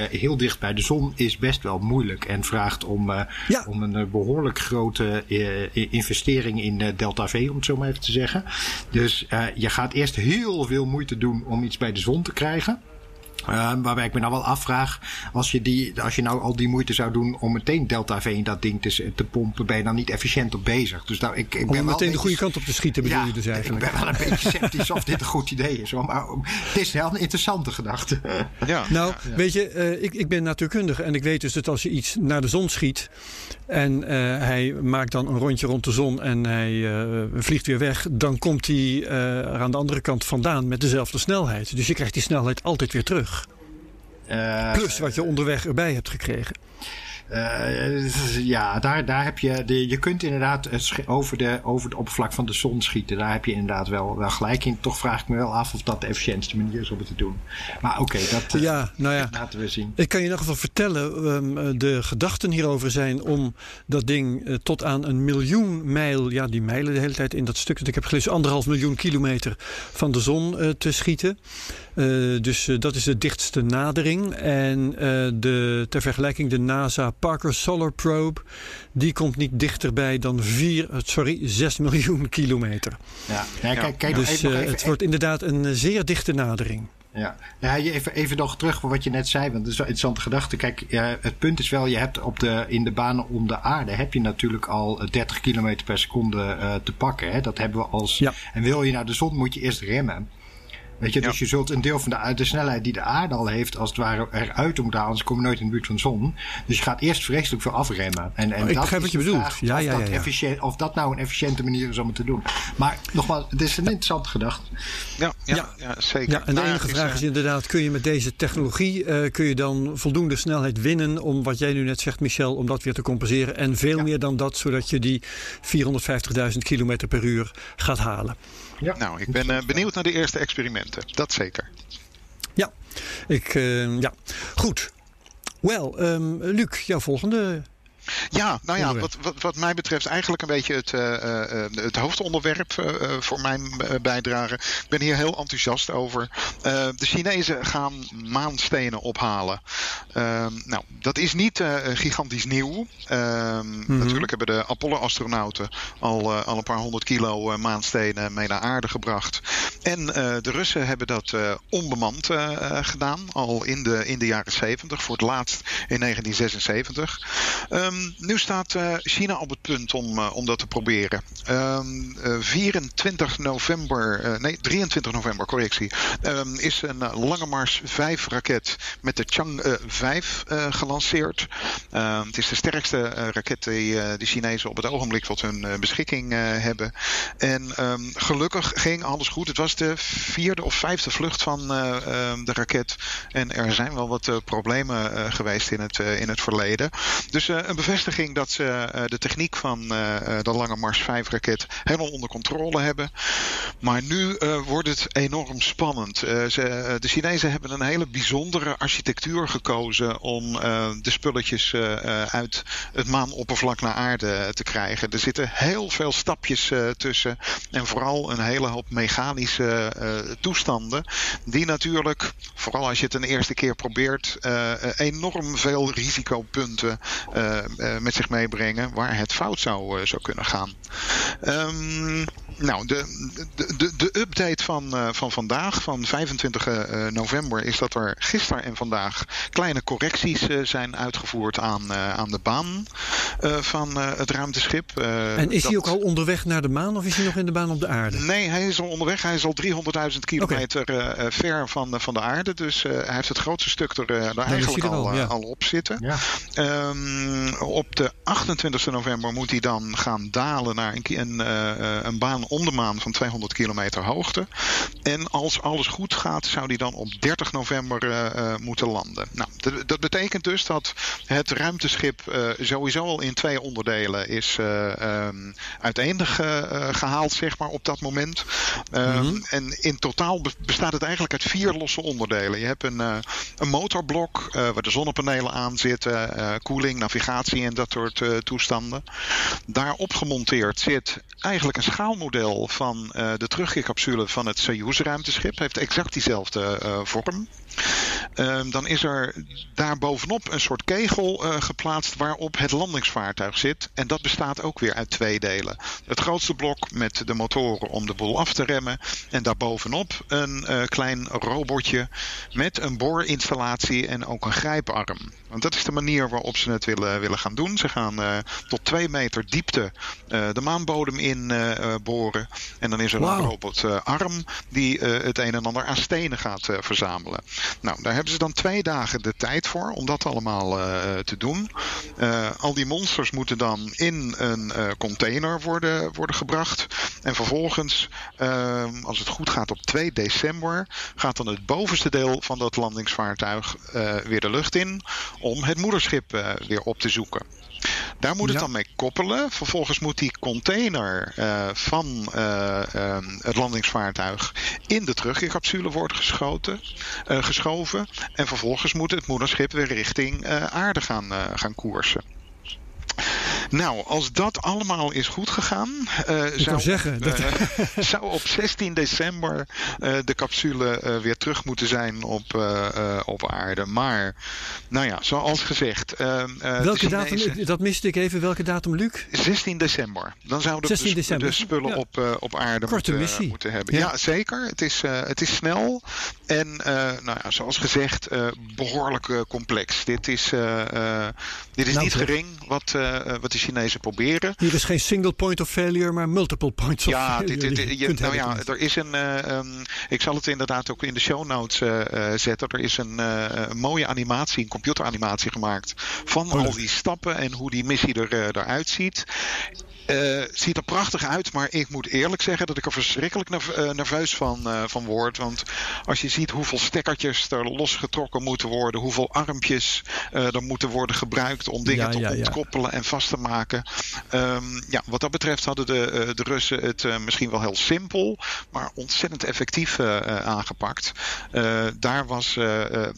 heel dicht bij de zon is best wel moeilijk. En vraagt om, eh, Ja. om een eh, behoorlijk grote eh, investering in Delta V, om het zo maar even te zeggen. Dus je gaat eerst heel veel moeite doen om iets bij de zon te krijgen. Uh, waarbij ik me nou wel afvraag, als je, die, als je nou al die moeite zou doen om meteen Delta V in dat ding te, te pompen, ben je dan niet efficiënt op bezig. Dus nou, ik, ik Om ben wel meteen een de goede kant op te schieten, bedoel je dus eigenlijk. ik ben wel een beetje sceptisch of dit een goed idee is. Maar het is wel een interessante gedachte. ja, Nou, ja. weet je, eh, ik, ik ben natuurkundige en ik weet dus dat als je iets naar de zon schiet en eh, hij maakt dan een rondje rond de zon en hij eh, vliegt weer weg, dan komt hij eh, er aan de andere kant vandaan met dezelfde snelheid. Dus je krijgt die snelheid altijd weer terug. Eh, Plus wat je onderweg erbij hebt gekregen. eh, ja, daar, daar heb je. De, je kunt inderdaad het sch- over, de, over het oppervlak van de zon schieten. Daar heb je inderdaad wel, wel gelijk in. Toch vraag ik me wel af of dat de efficiëntste manier is om het te doen. Maar oké, dat eh, Ja, nou ja. laten we zien. Ik kan je in ieder geval vertellen, ehm, de gedachten hierover zijn om dat ding eh, tot aan een miljoen mijl, ja die mijlen de hele tijd in dat stuk dat ik heb gelezen, anderhalf miljoen kilometer van de zon eh, te schieten. Dus dat is de dichtste nadering. En de, ter vergelijking de NASA Parker Solar Probe, die komt niet dichterbij dan 4, sorry, 6 miljoen [laughs] kilometer. Ja, ja kijk, kijk dus even, het wordt inderdaad een zeer dichte nadering. Ja, ja even, even nog terug voor wat je net zei, want dat is een interessante gedachte. Kijk, het punt is wel, je hebt op de, in de banen om de aarde heb je natuurlijk al 30 km per seconde te pakken. Hè? Dat hebben we als. Ja. En wil je naar de zon, moet je eerst remmen. Weet je, dus je zult een deel van de, de snelheid die de aarde al heeft, als het ware eruit moeten halen, anders kom je nooit in de buurt van de zon. Dus je gaat eerst vreselijk veel afremmen. En, en oh, ik begrijp wat je bedoelt. Ja, ja, ja, ja. of dat nou een efficiënte manier is om het te doen. Maar nogmaals, het is een interessante gedachte. Ja, ja, ja. zeker. Ja, en de nou enige vraag is, inderdaad, kun je met deze technologie, uh, kun je dan voldoende snelheid winnen om wat jij nu net zegt, Michel, om dat weer te compenseren. En veel meer dan dat, zodat je die 450.000 km per uur gaat halen. Ja. Nou, ik ben uh, benieuwd naar de eerste experimenten. Dat zeker. Ja, ik, uh, ja. goed. Wel, um, Luc, jouw volgende ja, nou ja, wat, wat, wat, mij betreft eigenlijk een beetje het, uh, het hoofdonderwerp uh, voor mijn bijdrage. Ik ben hier heel enthousiast over. de Chinezen gaan maanstenen ophalen. Ehm, nou, dat is niet gigantisch nieuw. Ehm, mhm. Natuurlijk hebben de Apollo-astronauten al, al een paar honderd kilo maanstenen mee naar aarde gebracht. En de Russen hebben dat onbemand gedaan, al in de, in de jaren 70, voor het laatst in 1976. Um, Ehm, nu staat uh, China op het punt om, uh, om dat te proberen. Um, uh, 24 november, nee 23 november, correctie, um, is een Lange Mars 5 raket met de Chang'e 5 gelanceerd. het is de sterkste raket die de Chinezen op het ogenblik tot hun beschikking hebben. En gelukkig ging alles goed. Het was de vierde of vijfde vlucht van de raket. En er zijn wel wat problemen geweest in het, in het verleden. Dus een bevestiging dat ze eh, de techniek van eh, eh, de Lange Mars 5 raket helemaal onder controle hebben. Maar nu wordt het enorm spannend. De Chinezen hebben een hele bijzondere architectuur gekozen om de spulletjes uit het maanoppervlak naar aarde te krijgen. Er zitten heel veel stapjes tussen en vooral een hele hoop mechanische toestanden die natuurlijk, vooral als je het een eerste keer probeert, enorm veel risicopunten uh, met zich meebrengen waar het fout zou, uh, zou kunnen gaan. Um, nou, de, de, de, de, update van, uh, van vandaag, van 25 november, is dat er gisteren en vandaag kleine correcties zijn uitgevoerd aan, aan de baan van het ruimteschip. en is hij ook al onderweg naar de maan of is hij nog in de baan op de aarde? Nee, hij is al onderweg. Hij is al 300.000 kilometer okay. ver van, van de aarde. Dus hij heeft het grootste stuk er, er eigenlijk al, al, ja. al, op zitten. Ja. Um, op de 28 november moet hij dan gaan dalen naar een, een, uh, een, baan om de maan van 200 kilometer hoogte. En als alles goed gaat, zou hij dan op 30 november uh, moeten landen. Nou, dat betekent dus dat het ruimteschip sowieso al in twee onderdelen is um, uiteengehaald, zeg maar, op dat moment. Um, mm -hmm. En in totaal bestaat het eigenlijk uit vier losse onderdelen. Je hebt een, een motorblok waar de zonnepanelen aan zitten, koeling, navigatie en dat soort uh, toestanden. Daarop gemonteerd zit eigenlijk een schaalmodel van uh, de terugkeercapsule van het Soyuz ruimteschip. Heeft exact diezelfde uh, vorm. Um, dan is er daar bovenop een soort kegel uh, geplaatst waarop het landingsvaartuig zit. En dat bestaat ook weer uit twee delen. Het grootste blok met de motoren om de boel af te remmen. En daarbovenop een uh, klein robotje met een boorinstallatie en ook een grijparm. Want dat is de manier waarop ze het willen, willen gaan doen. Ze gaan uh, tot twee meter diepte de maanbodem in boren. En dan is er wow. een robotarm die het een en ander aan stenen gaat verzamelen. Nou, daar hebben ze dan twee dagen de tijd voor om dat allemaal uh, te doen. Uh, al die monsters moeten dan in een uh, container worden, worden gebracht. En vervolgens, als het goed gaat op 2 december, gaat dan het bovenste deel van dat landingsvaartuig weer de lucht in om het moederschip weer op te zoeken. Daar moet het ja. dan mee koppelen. Vervolgens moet die container uh, van uh, uh, het landingsvaartuig in de terugkeercapsule worden geschoten, geschoven. En vervolgens moet het moederschip weer richting aarde gaan, gaan koersen. Nou, als dat allemaal is goed gegaan, uh, zou, zeggen, dat... [laughs] zou op 16 december de capsule weer terug moeten zijn op, op aarde. Maar, nou ja, zoals gezegd. welke datum, dat miste ik even, welke datum, Luc? 16 december. Dan zouden we de, de, spullen op, op aarde moeten, moeten, hebben. Ja, ja zeker. Het is, het is snel. En nou ja, zoals gezegd, behoorlijk complex. Dit is, dit is nou, niet gering wat, wat de Chinezen proberen. Hier is geen single point of failure, maar multiple points of ja, failure. Dit, dit, je, nou ja, er is een. Uh, ik zal het inderdaad ook in de show notes zetten. Er is een, een, mooie animatie, een computeranimatie gemaakt. van oh, al die stappen en hoe die missie er, eruit ziet. Uh, ziet er prachtig uit, maar ik moet eerlijk zeggen dat ik er verschrikkelijk eh, nerveus van, uh, van word. Want als je ziet hoeveel stekkertjes er losgetrokken moeten worden, hoeveel armpjes er moeten worden gebruikt om dingen te ontkoppelen en vast te maken. Um, ja, wat dat betreft hadden de, de Russen het misschien wel heel simpel, maar ontzettend effectief aangepakt. daar was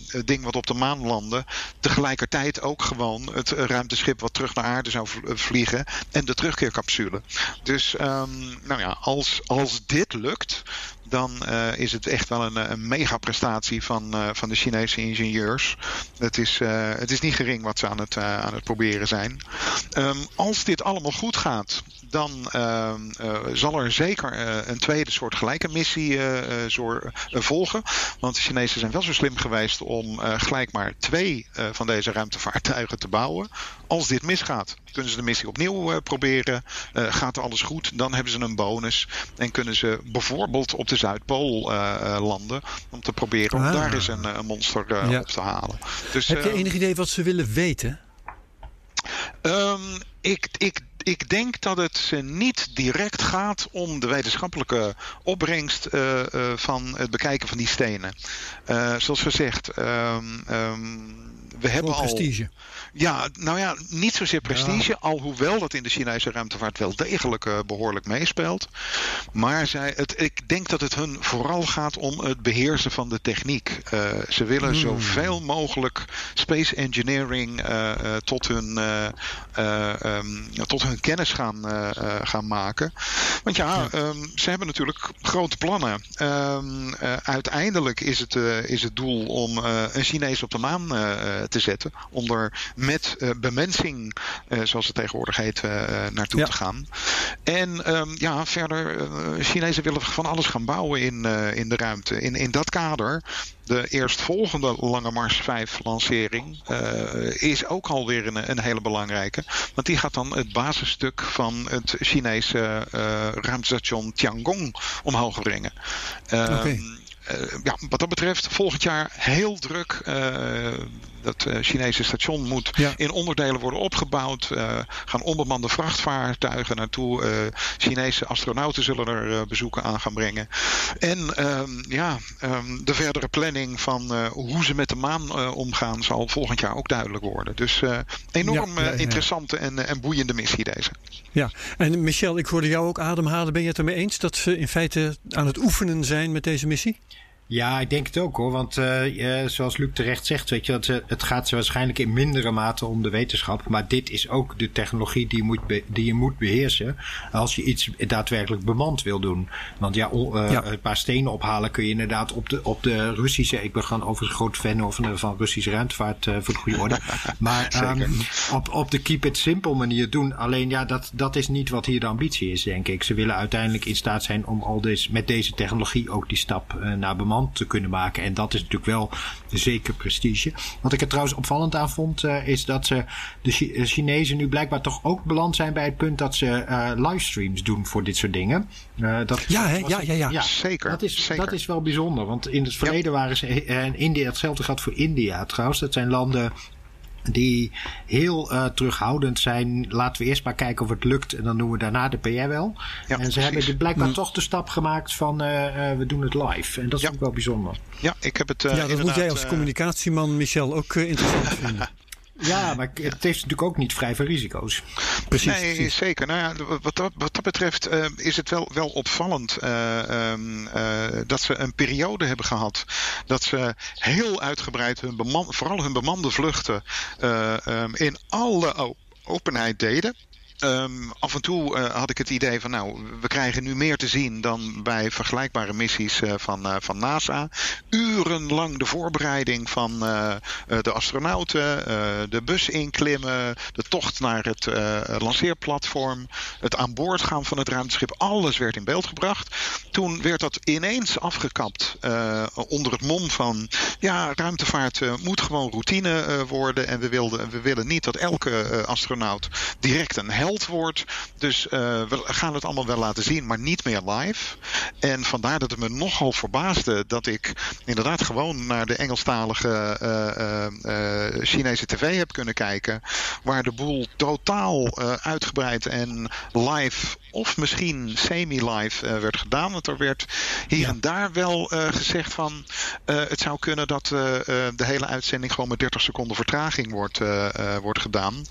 het ding wat op de maan landde, tegelijkertijd ook gewoon het ruimteschip wat terug naar aarde zou vliegen en de terugkeer capsule. Dus um, nou ja, als, als dit lukt, dan uh, is het echt wel een, een mega prestatie van, uh, van de Chinese ingenieurs. Het is, uh, het is niet gering wat ze aan het, aan het proberen zijn. Um, als dit allemaal goed gaat, dan uh, zal er zeker een tweede soort gelijke missie volgen. Want de Chinezen zijn wel zo slim geweest om gelijk maar twee van deze ruimtevaartuigen te bouwen. Als dit misgaat, kunnen ze de missie opnieuw proberen. gaat er alles goed, dan hebben ze een bonus. En kunnen ze bijvoorbeeld op de Zuidpool landen. Om te proberen om ah. daar eens een, een monster ja. op te halen. Dus, Heb je enig idee wat ze willen weten? Um, ik, ik ik denk dat het niet direct gaat om de wetenschappelijke opbrengst uh, uh, van het bekijken van die stenen. Uh, zoals gezegd, um, um, we hebben al. prestige. Ja, nou ja, niet zozeer prestige, alhoewel dat in de Chinese ruimtevaart wel degelijk uh, behoorlijk meespeelt. Maar zij, het, ik denk dat het hun vooral gaat om het beheersen van de techniek. Uh, ze willen hmm. zoveel mogelijk space engineering uh, tot, hun, um, tot hun kennis gaan, gaan maken. Want ja, ja. Um, ze hebben natuurlijk grote plannen. Um, uiteindelijk is het, is het doel om een Chinees op de maan te zetten. Onder met uh, bemensing, uh, zoals het tegenwoordig heet, uh, naartoe ja. te gaan. En um, ja, verder, Chinezen willen van alles gaan bouwen in, in de ruimte. In, in dat kader de eerstvolgende Lange Mars 5 lancering is ook alweer een, een hele belangrijke. Want die gaat dan het basisstuk van het Chinese ruimtestation Tiangong omhoog brengen. Uh, okay. ja, wat dat betreft, volgend jaar heel druk. Dat uh, Chinese station moet ja. in onderdelen worden opgebouwd. Uh, gaan onbemande vrachtvaartuigen naartoe. Uh, Chinese astronauten zullen er bezoeken aan gaan brengen. En um, ja, um, de verdere planning van hoe ze met de maan omgaan zal volgend jaar ook duidelijk worden. Dus enorm ja, ja, interessante en, en boeiende missie deze. Ja, en Michel, ik hoorde jou ook ademhalen. Ben je het ermee eens dat ze in feite aan het oefenen zijn met deze missie? Ja, ik denk het ook hoor. Want uh, zoals Luc terecht zegt, weet je, het, het gaat ze waarschijnlijk in mindere mate om de wetenschap. Maar dit is ook de technologie die je moet, die je moet beheersen als je iets daadwerkelijk bemand wil doen. Want ja, uh, ja. een paar stenen ophalen kun je inderdaad op de, op de Russische. Ik ben gewoon overigens groot fan van, van Russische ruimtevaart uh, voor de goede orde. [laughs] maar um, op, op de keep it simple manier doen. Alleen ja, dat, dat is niet wat hier de ambitie is, denk ik. Ze willen uiteindelijk in staat zijn om al deze, met deze technologie ook die stap naar bemand te kunnen maken. En dat is natuurlijk wel zeker prestige. Wat ik er trouwens opvallend aan vond, uh, is dat ze de Chinezen nu blijkbaar toch ook beland zijn bij het punt dat ze uh, livestreams doen voor dit soort dingen. Uh, dat, ja, hè? Ja, ja, ja, ja. Zeker. Dat is, zeker. dat is wel bijzonder. Want in het verleden ja. waren ze, en India, hetzelfde gaat voor India trouwens. Dat zijn landen die heel uh, terughoudend zijn. Laten we eerst maar kijken of het lukt en dan doen we daarna de PR wel. Ja, en ze precies. hebben blijkbaar mm. toch de stap gemaakt van uh, uh, we doen het live. En dat is ja. ook wel bijzonder. Ja, ik heb het. ja, dat moet jij als communicatieman, Michel, ook interessant [laughs] vinden. Ja, maar het heeft natuurlijk ook niet vrij veel risico's. Precies. Nee, precies. zeker. Nou ja, wat, dat, wat dat betreft uh, is het wel, wel opvallend uh, um, uh, dat ze een periode hebben gehad dat ze heel uitgebreid hun beman, vooral hun bemande vluchten um, in alle openheid deden. Um, af en toe uh, had ik het idee van, nou, we krijgen nu meer te zien dan bij vergelijkbare missies uh, van, uh, van NASA. Urenlang de voorbereiding van de astronauten, de bus inklimmen, de tocht naar het lanceerplatform, het aan boord gaan van het ruimteschip. Alles werd in beeld gebracht. Toen werd dat ineens afgekapt onder het mom van, ja, ruimtevaart moet gewoon routine worden en we, wilden, we willen niet dat elke astronaut direct een wordt. Dus uh, we gaan het allemaal wel laten zien, maar niet meer live. En vandaar dat het me nogal verbaasde dat ik inderdaad gewoon naar de Engelstalige uh, uh, Chinese tv heb kunnen kijken. Waar de boel totaal uitgebreid en live of misschien semi-live werd gedaan. Want er werd hier en daar wel gezegd van het zou kunnen dat de hele uitzending gewoon met 30 seconden vertraging wordt, wordt gedaan.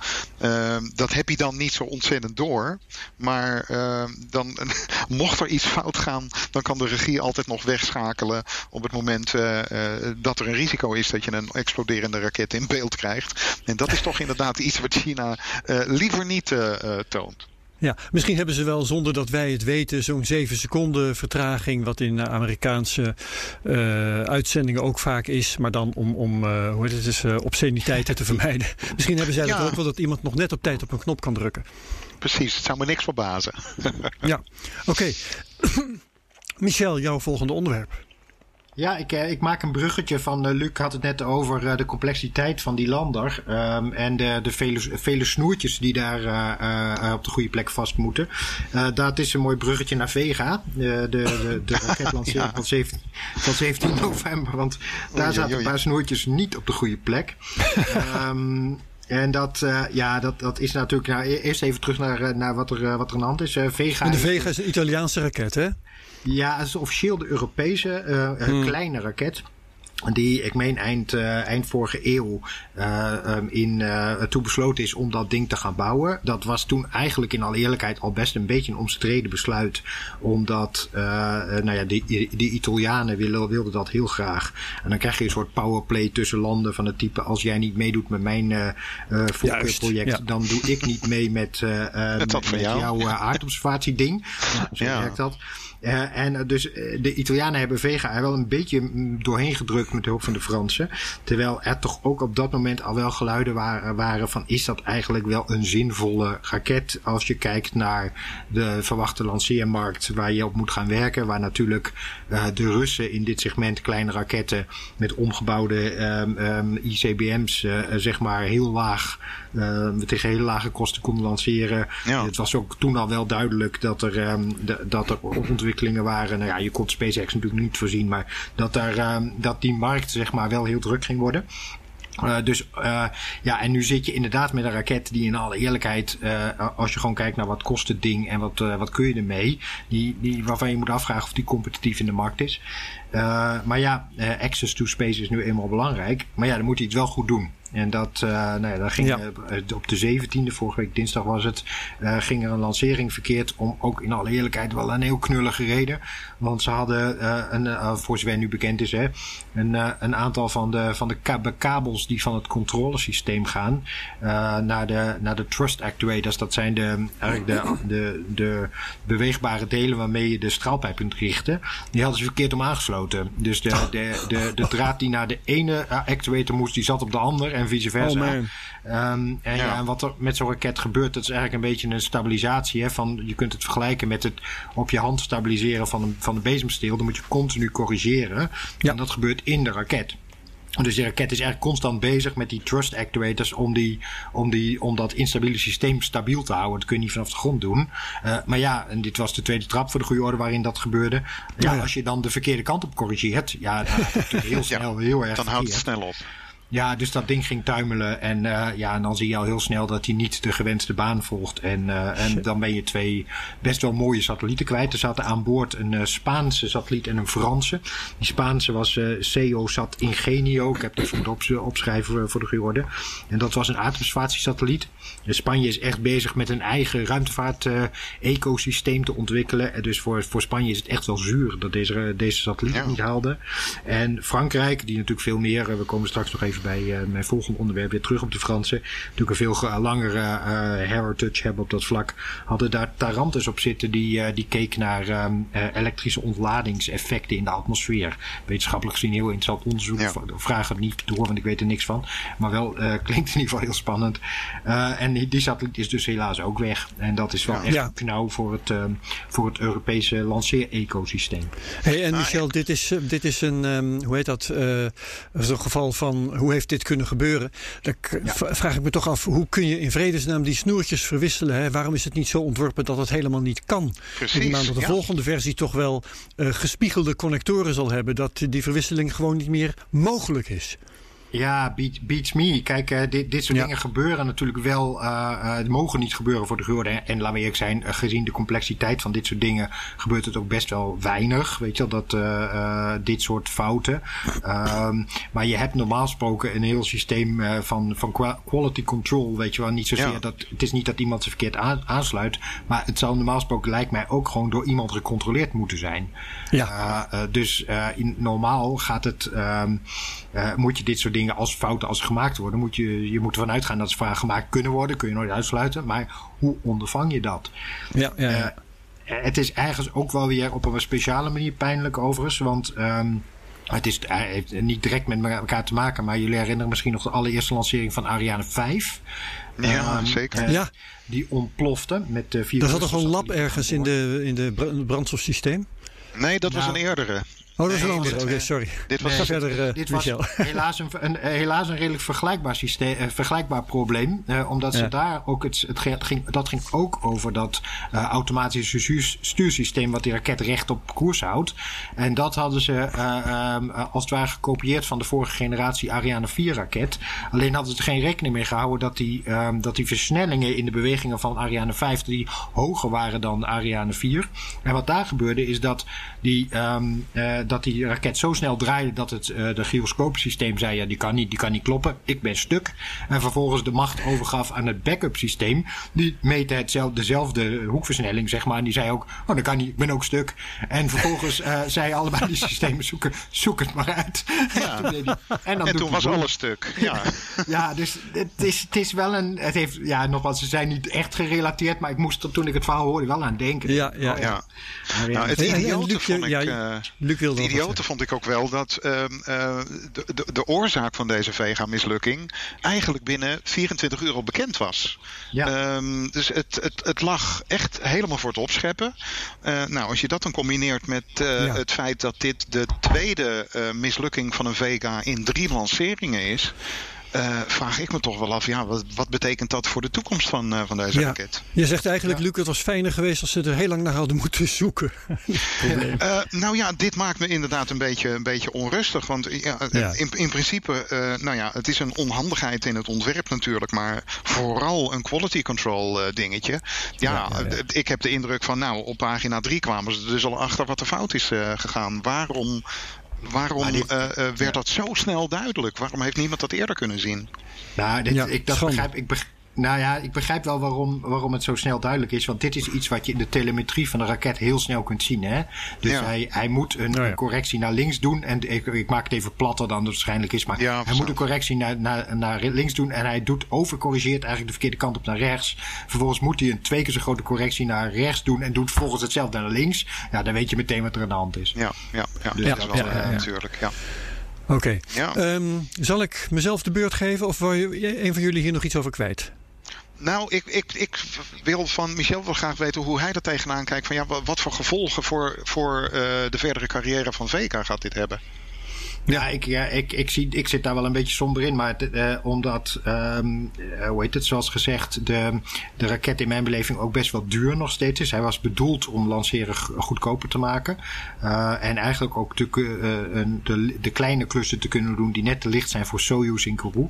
dat heb je dan niet zo ontzettend door. Maar uh, dan, [laughs] mocht er iets fout gaan, dan kan de regie altijd nog wegschakelen op het moment uh, uh, dat er een risico is dat je een exploderende raket in beeld krijgt. En dat is toch inderdaad iets wat China liever niet toont. Ja, misschien hebben ze wel zonder dat wij het weten zo'n 7 seconden vertraging, wat in Amerikaanse uh, uitzendingen ook vaak is, maar dan om, om uh, hoe heet het, dus, uh, obsceniteiten te [laughs] vermijden. Misschien hebben zij ja. dat ook wel dat iemand nog net op tijd op een knop kan drukken. Precies, het zou me niks verbazen. ja, oké. Okay. [coughs] Michel, jouw volgende onderwerp. Ja, ik, eh, ik maak een bruggetje van. Uh, Luc had het net over uh, de complexiteit van die lander. Um, en de, de vele, vele snoertjes die daar uh, op de goede plek vast moeten. dat is een mooi bruggetje naar Vega. de, de, de [laughs] raketlancering ja. van, 17, van 17 november. Want daar zaten een paar snoertjes niet op de goede plek. um, [laughs] En dat, uh, ja, dat, dat is natuurlijk. Nou, e-, eerst even terug naar, naar wat, er, wat er aan de hand is. Uh, Vega. En de Vega is een Italiaanse raket, hè? Ja, het is officieel de Europese uh, hmm. kleine raket. Die, ik meen, eind, uh, eind vorige eeuw uh, um, in, uh, toe besloten is om dat ding te gaan bouwen. Dat was toen eigenlijk in alle eerlijkheid al best een beetje een omstreden besluit. Omdat, nou ja, de, de Italianen wilden, wilden dat heel graag. En dan krijg je een soort powerplay tussen landen van het type: als jij niet meedoet met mijn voorkeurproject, ja. dan doe ik niet mee met, [laughs] met, met jouw [laughs] aardobservatie-ding. Ja, zo ja. werkt dat. Uh, en dus de Italianen hebben Vega er wel een beetje doorheen gedrukt met hulp van de Fransen. Terwijl er toch ook op dat moment al wel geluiden waren, waren van is dat eigenlijk wel een zinvolle raket als je kijkt naar de verwachte lanceermarkt waar je op moet gaan werken. Waar natuurlijk de Russen in dit segment kleine raketten met omgebouwde um, um, ICBM's zeg maar heel laag uh, tegen hele lage kosten konden lanceren. Ja. Het was ook toen al wel duidelijk dat er, um, de, dat er ontwikkelingen waren. Nou ja, je kon SpaceX natuurlijk niet voorzien, maar dat, daar, um, dat die markt zeg maar wel heel druk ging worden. Uh, dus uh, ja, en nu zit je inderdaad met een raket die in alle eerlijkheid, uh, als je gewoon kijkt naar wat kost het ding en wat, wat kun je ermee, die, die, waarvan je moet afvragen of die competitief in de markt is. maar ja, access to space is nu eenmaal belangrijk. Maar ja, dan moet hij het wel goed doen. En dat, uh, nou ja, dan ging ja. uh, op de 17e, vorige week dinsdag was het, uh, ging er een lancering verkeerd om ook in alle eerlijkheid wel een heel knullige reden. Want ze hadden, een, voor zover nu bekend is, hè, een, een aantal van de, van de kabels die van het controlesysteem gaan naar, de, naar de Trust Actuators. Dat zijn de, eigenlijk de, de, de beweegbare delen waarmee je de straalpijp kunt richten. Die hadden ze verkeerd om aangesloten. Dus de, de, de, de draad die naar de ene actuator moest, die zat op de andere en vice versa. Oh um, en, ja. ja. en wat er met zo'n raket gebeurt, dat is eigenlijk een beetje een stabilisatie. Hè, van, je kunt het vergelijken met het op je hand stabiliseren van een, van een bezemsteel. Dan moet je continu corrigeren. Ja. En dat gebeurt in de raket. Dus de raket is eigenlijk constant bezig met die thrust actuators om, die, om, die, om dat instabiele systeem stabiel te houden. Dat kun je niet vanaf de grond doen. Uh, maar ja, en dit was de tweede trap voor de goede orde waarin dat gebeurde. Ja, ja. als je dan de verkeerde kant op corrigeert, ja, dan gaat het [laughs] heel snel heel erg. Dan houdt het snel op. Ja, dus dat ding ging tuimelen. En uh, ja, en dan zie je al heel snel dat hij niet de gewenste baan volgt. En, uh, en dan ben je twee best wel mooie satellieten kwijt. Er zaten aan boord een uh, Spaanse satelliet en een Franse. Die Spaanse was uh, Sat Ingenio. Ik heb dat voor het opschrijven voor de geworden. En dat was een aardobservatiesatelliet. Spanje is echt bezig met een eigen ruimtevaart-ecosysteem te ontwikkelen. Dus voor, voor Spanje is het echt wel zuur dat deze, deze satelliet ja. niet haalde. En Frankrijk, die natuurlijk veel meer, we komen straks nog even even bij mijn volgende onderwerp weer terug op de Fransen. Natuurlijk een veel langere heritage hebben op dat vlak. Hadden daar Tarantus op zitten die, die keek naar ehm, elektrische ontladingseffecten in de atmosfeer. Wetenschappelijk gezien heel interessant onderzoek. Ja. Vraag het niet door, want ik weet er niks van. Maar wel [laughs] klinkt in ieder geval heel spannend. en die satelliet is dus helaas ook weg. En dat is wel echt ja. knauw voor het, ehm, voor het Europese lanceer-ecosysteem. Hey, en Michel, dit is, eh, dit is een, um, hoe heet dat, uh, een geval van hoe heeft dit kunnen gebeuren? Dan vraag ik me toch af, hoe kun je in vredesnaam die snoertjes verwisselen? Hè? Waarom is het niet zo ontworpen dat het helemaal niet kan? Precies. Ik dat de volgende versie toch wel uh, gespiegelde connectoren zal hebben, dat die verwisseling gewoon niet meer mogelijk is. Ja, beat, beats me. Kijk, uh, dit, dit soort dingen gebeuren natuurlijk wel. Uh, uh, mogen niet gebeuren voor de gewone. En laten we eerlijk zijn, gezien de complexiteit van dit soort dingen, gebeurt het ook best wel weinig. Weet je wel, dat dit soort fouten. Um, maar je hebt normaal gesproken een heel systeem van, van quality control. Weet je wel, niet zozeer ja. dat. Het is niet dat iemand ze verkeerd aansluit. Maar het zal normaal gesproken, lijkt mij, ook gewoon door iemand gecontroleerd moeten zijn. Ja. dus in, normaal gaat het. Um, moet je dit soort dingen dingen als fouten als gemaakt worden, moet je, je moet ervan uitgaan dat ze vaak gemaakt kunnen worden. Kun je nooit uitsluiten. Maar hoe ondervang je dat? Ja, ja, ja. Uh, het is ergens ook wel weer op een speciale manier pijnlijk overigens. Want um, het is, uh, heeft niet direct met elkaar te maken. Maar jullie herinneren misschien nog de allereerste lancering van Ariane 5. Ja, um, zeker. Uh, ja. Die ontplofte met de vier. Er zat toch een lab ergens in de, in de brandstofsysteem? Nee, dat was nou, een eerdere. Oh, dat is een andere. Oké, sorry. Dit was, verder, uh, dit was [laughs] helaas, een, een, helaas een redelijk vergelijkbaar, systeem, uh, vergelijkbaar probleem. Uh, omdat ze daar ook het, het ging, dat ging ook over dat automatische stuursysteem wat die raket recht op koers houdt. En dat hadden ze um, als het ware gekopieerd van de vorige generatie Ariane 4 raket. Alleen hadden ze er geen rekening mee gehouden dat die, um, dat die versnellingen in de bewegingen van Ariane 5 die hoger waren dan Ariane 4. En wat daar gebeurde is dat die um, dat die raket zo snel draaide dat het uh, de gyroscoopsysteem zei: ja, die kan niet, die kan niet kloppen. Ik ben stuk. En vervolgens de macht overgaf aan het backup systeem. Die meette hetzelfde, dezelfde hoekversnelling, zeg maar. En die zei ook: oh, dat kan niet, ik ben ook stuk. En vervolgens uh, [laughs] zei allebei die systemen: zoeken, zoek het maar uit. Ja. [laughs] en, en, dan en toen was alles stuk. Ja, [laughs] ja dus het is, het is wel een. Het heeft, ja, nogmaals, ze zijn niet echt gerelateerd, maar ik moest er toen ik het verhaal hoorde wel aan denken. Ja, ja. Oh, ja. Nou, het idiote vond ik. Ja, Luc wilde idiote vond ik ook wel dat uh, de, de, de, oorzaak van deze Vega-mislukking eigenlijk binnen 24 uur al bekend was. Ja. Um, dus het, het, het lag echt helemaal voor het opscheppen. Uh, nou, als je dat dan combineert met uh, ja. het feit dat dit de tweede mislukking van een Vega in drie lanceringen is. Uh, vraag ik me toch wel af, ja, wat, wat betekent dat voor de toekomst van, uh, van deze ja. raket? Je zegt eigenlijk, ja. Luc, het was fijner geweest als ze er heel lang naar hadden moeten [laughs] zoeken. uh, nou ja, dit maakt me inderdaad een beetje, een beetje onrustig. Want ja, In, in principe, nou ja, het is een onhandigheid in het ontwerp natuurlijk, maar vooral een quality control dingetje. Ja, ik heb de indruk van, nou, op pagina 3 kwamen ze dus al achter wat er fout is gegaan. Waarom Waarom dit, uh, uh, werd dat zo snel duidelijk? Waarom heeft niemand dat eerder kunnen zien? Nou, dit, ja, ik, dat begrijp, ik, begrijp, nou ja, ik begrijp wel waarom, waarom het zo snel duidelijk is. Want dit is iets wat je in de telemetrie van de raket heel snel kunt zien. Hè? Dus ja. hij, hij moet een, nou ja. correctie naar links doen. En ik, ik, maak het even platter dan het waarschijnlijk is. Maar ja, hij moet een correctie naar, naar, naar links doen. En hij doet overcorrigeert eigenlijk de verkeerde kant op naar rechts. Vervolgens moet hij een twee keer zo grote correctie naar rechts doen. En doet vervolgens hetzelfde naar links. Ja, dan weet je meteen wat er aan de hand is. Ja, ja, ja. Dus dat is wel uh, natuurlijk. Ja. Oké. Okay. Um, zal ik mezelf de beurt geven of wil je, een van jullie hier nog iets over kwijt? Nou, ik, ik, ik wil van Michel wel graag weten hoe hij er tegenaan kijkt. Van ja, wat voor gevolgen voor, voor uh, de verdere carrière van VK gaat dit hebben? Ja, ik, ja ik, ik, zie, ik zit daar wel een beetje somber in. Maar uh, omdat, um, uh, hoe heet het, zoals gezegd, de, de raket in mijn beleving ook best wel duur nog steeds is. Hij was bedoeld om lanceren goedkoper te maken. Uh, en eigenlijk ook te, de, de kleine klussen te kunnen doen die net te licht zijn voor Soyuz in Kourou.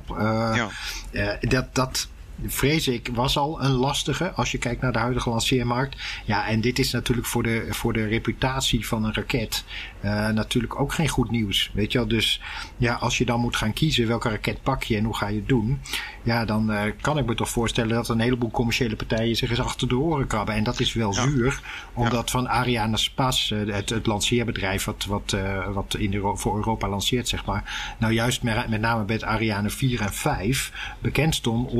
ja. dat, dat vrees ik, was al een lastige als je kijkt naar de huidige lanceermarkt. Ja, en dit is natuurlijk voor de, voor de reputatie van een raket uh, natuurlijk ook geen goed nieuws. Weet je wel, dus ja, als je dan moet gaan kiezen welke raket pak je en hoe ga je het doen, ja, dan uh, kan ik me toch voorstellen dat een heleboel commerciële partijen zich eens achter de oren krabben. En dat is wel zuur, omdat van Ariane Spas, uh, het, het lanceerbedrijf wat, wat, wat in Euro voor Europa lanceert, zeg maar, nou juist met, met name met Ariane 4 en 5 bekend stond,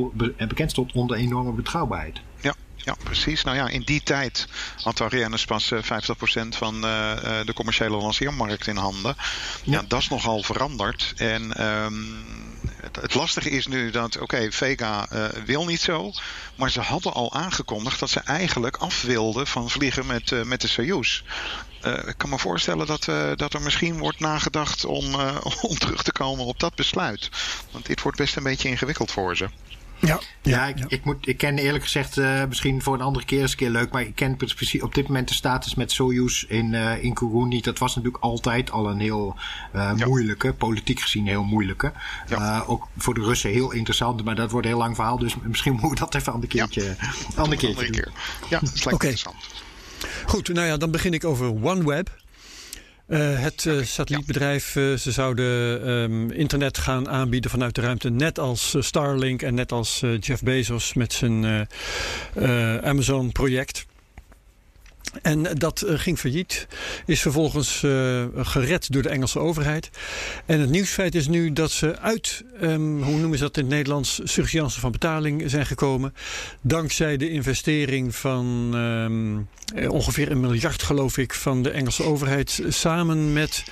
bekend stond onder enorme betrouwbaarheid. Ja, ja, precies. Nou ja, in die tijd had Ariane pas 50% van uh, de commerciële lanceermarkt in handen. Ja, ja dat is nogal veranderd. En um, het, het, lastige is nu dat, oké, Vega uh, wil niet zo. Maar ze hadden al aangekondigd dat ze eigenlijk af wilden van vliegen met, uh, met de Soyuz. ik kan me voorstellen dat, dat er misschien wordt nagedacht om, [laughs] om terug te komen op dat besluit. Want dit wordt best een beetje ingewikkeld voor ze. Ja, ja, ik, ik, moet, ik ken eerlijk gezegd, uh, misschien voor een andere keer eens een keer leuk, maar ik ken precies op dit moment de status met Soyuz in, uh, in Kourou niet. Dat was natuurlijk altijd al een heel uh, ja. moeilijke, politiek gezien heel moeilijke. Ja. ook voor de Russen heel interessant, maar dat wordt een heel lang verhaal, dus misschien [laughs] moeten we dat even een keertje, ja. ander keertje andere keer. Ja, dat lijkt okay. interessant. Goed, nou ja, dan begin ik over OneWeb. Uh, het uh, satellietbedrijf, uh, ze zouden um, internet gaan aanbieden vanuit de ruimte. Net als Starlink en net als Jeff Bezos met zijn Amazon-project. En dat uh, ging failliet. Is vervolgens uh, gered door de Engelse overheid. En het nieuwsfeit is nu dat ze uit, um, hoe noemen ze dat in het Nederlands, surgeance van betaling zijn gekomen. Dankzij de investering van um, ongeveer een miljard, geloof ik, van de Engelse overheid. Samen met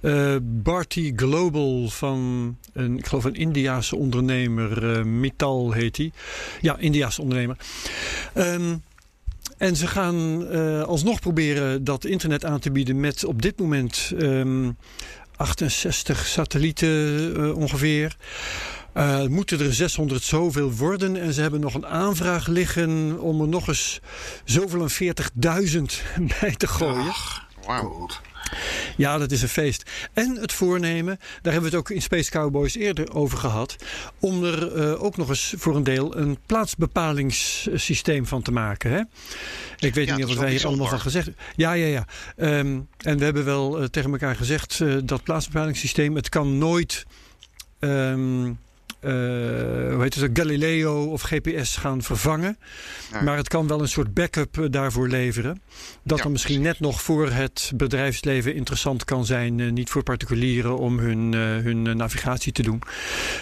uh, Barty Global van, een, ik geloof, een Indiaanse ondernemer. Mittal heet hij. Ja, Indiaanse ondernemer. Um, en ze gaan uh, alsnog proberen dat internet aan te bieden met op dit moment um, 68 satellieten uh, ongeveer. Uh, moeten er 600 zoveel worden. En ze hebben nog een aanvraag liggen om er nog eens zoveel en 40.000 [laughs] bij te gooien. Ach, wow. Ja, dat is een feest. En het voornemen, daar hebben we het ook in Space Cowboys eerder over gehad, om er uh, ook nog eens voor een deel een plaatsbepalingssysteem van te maken. Hè? Ik weet ja, niet of wij hier allemaal van gezegd Ja, ja, ja. Um, en we hebben wel uh, tegen elkaar gezegd uh, dat plaatsbepalingssysteem, het kan nooit. Um, uh, hoe heet het, Galileo of GPS gaan vervangen. Ja. Maar het kan wel een soort backup uh, daarvoor leveren. Dat ja, dan misschien precies. net nog voor het bedrijfsleven interessant kan zijn. Uh, niet voor particulieren om hun, hun navigatie te doen.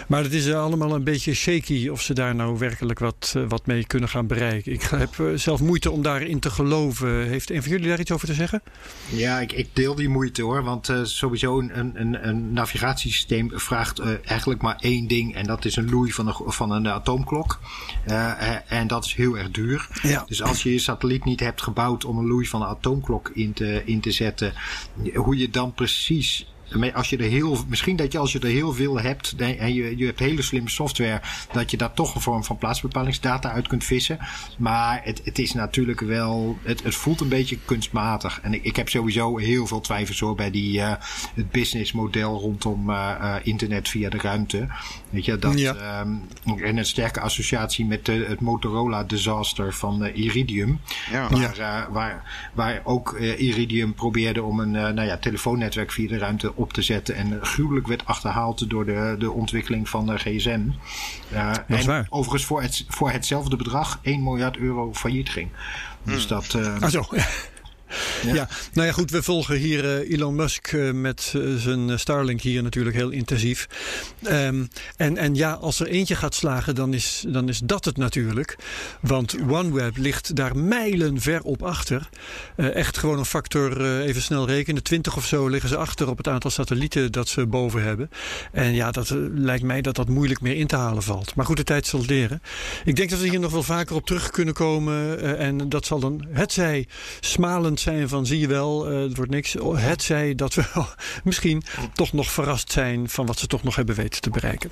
Maar het is allemaal een beetje shaky of ze daar nou werkelijk wat, wat mee kunnen gaan bereiken. Ik heb zelf moeite om daarin te geloven. Heeft een van jullie daar iets over te zeggen? Ja, ik, ik deel die moeite hoor. Want sowieso een, een, een navigatiesysteem vraagt eigenlijk maar één ding. En dat is een loei van een, van een atoomklok. Uh, en dat is heel erg duur. Ja. Dus als je je satelliet niet hebt gebouwd om een loei van een atoomklok in te, in te zetten, hoe je dan precies als je er heel, misschien dat je als je er heel veel hebt en je, je hebt hele slimme software, dat je daar toch een vorm van plaatsbepalingsdata uit kunt vissen. Maar het, het is natuurlijk wel, het, het voelt een beetje kunstmatig. En ik, ik heb sowieso heel veel twijfels hoor bij die, uh, het businessmodel rondom uh, uh, internet via de ruimte. Weet je, dat, ja. um, en een sterke associatie met de, het Motorola disaster van Iridium. Ja. Waar, ja. waar, waar ook Iridium probeerde om een nou ja, telefoonnetwerk via de ruimte op te zetten. En gruwelijk werd achterhaald door de, de ontwikkeling van de gsm. Uh, en waar. overigens voor, het, voor hetzelfde bedrag 1 miljard euro failliet ging. Dus hmm. dat... Uh, ah zo, ja. nou ja, goed. We volgen hier uh, Elon Musk uh, met uh, zijn Starlink hier natuurlijk heel intensief. Um, en, en ja, als er eentje gaat slagen, dan is, dan is dat het natuurlijk. Want OneWeb ligt daar mijlen ver op achter. echt gewoon een factor, even snel rekenen, 20 of zo liggen ze achter op het aantal satellieten dat ze boven hebben. En ja, dat lijkt mij dat dat moeilijk meer in te halen valt. Maar goed, de tijd zal leren. Ik denk dat we hier nog wel vaker op terug kunnen komen. en dat zal dan, het zij smalend zijn van zie je wel, uh, het wordt niks. Het zij dat we [laughs] misschien toch nog verrast zijn van wat ze toch nog hebben weten te bereiken.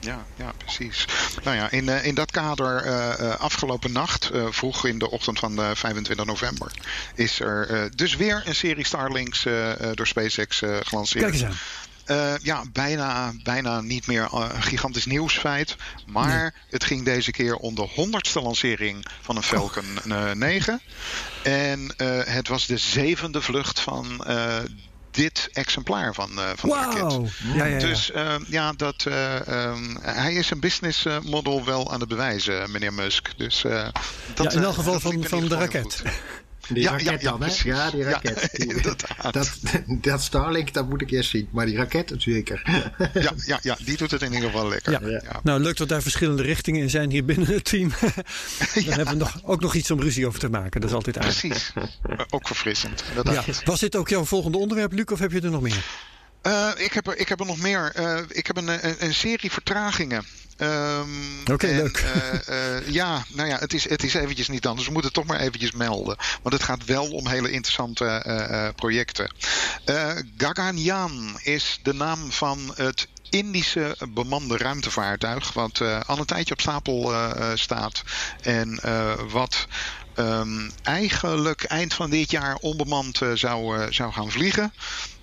Ja, ja, precies. Nou ja, in, uh, in dat kader, uh, afgelopen nacht, vroeg in de ochtend van 25 november, is er dus weer een serie Starlinks door SpaceX gelanceerd. Kijk eens aan. Ja, bijna, bijna niet meer een gigantisch nieuwsfeit. Maar het ging deze keer om de honderdste lancering van een Falcon 9. En het was de zevende vlucht van dit exemplaar van, uh, van wow. de raket. Ja, ja, ja. Dus uh, ja, dat, uh, um, hij is een business model wel aan het bewijzen, meneer Musk. Dus, dat, in elk geval van, van de raket. Die ja, raket ja, dan, hè? Ja, die raket. [laughs] Ja, dat, dat Starlink, dat moet ik eerst zien. Maar die raket, zeker. ja, ja, ja, die doet het in ieder geval lekker. Ja. Nou, leuk dat daar verschillende richtingen in zijn hier binnen het team. [laughs] [laughs] Dan hebben we nog, ook nog iets om ruzie over te maken. Dat is altijd aardig. Precies. ook verfrissend. Ja. Was dit ook jouw volgende onderwerp, Luc, of heb je er nog meer? Uh, ik, heb er, ik heb er nog meer. Uh, ik heb een, een, een serie vertragingen. Um, Oké, okay, leuk. Uh, uh, ja, nou ja, het is, het is eventjes niet anders. We moeten het toch maar eventjes melden. Want het gaat wel om hele interessante uh, projecten. Gaganyaan is de naam van het Indische bemande ruimtevaartuig. Wat al een tijdje op stapel staat. En wat um, eigenlijk eind van dit jaar onbemand zou, zou gaan vliegen.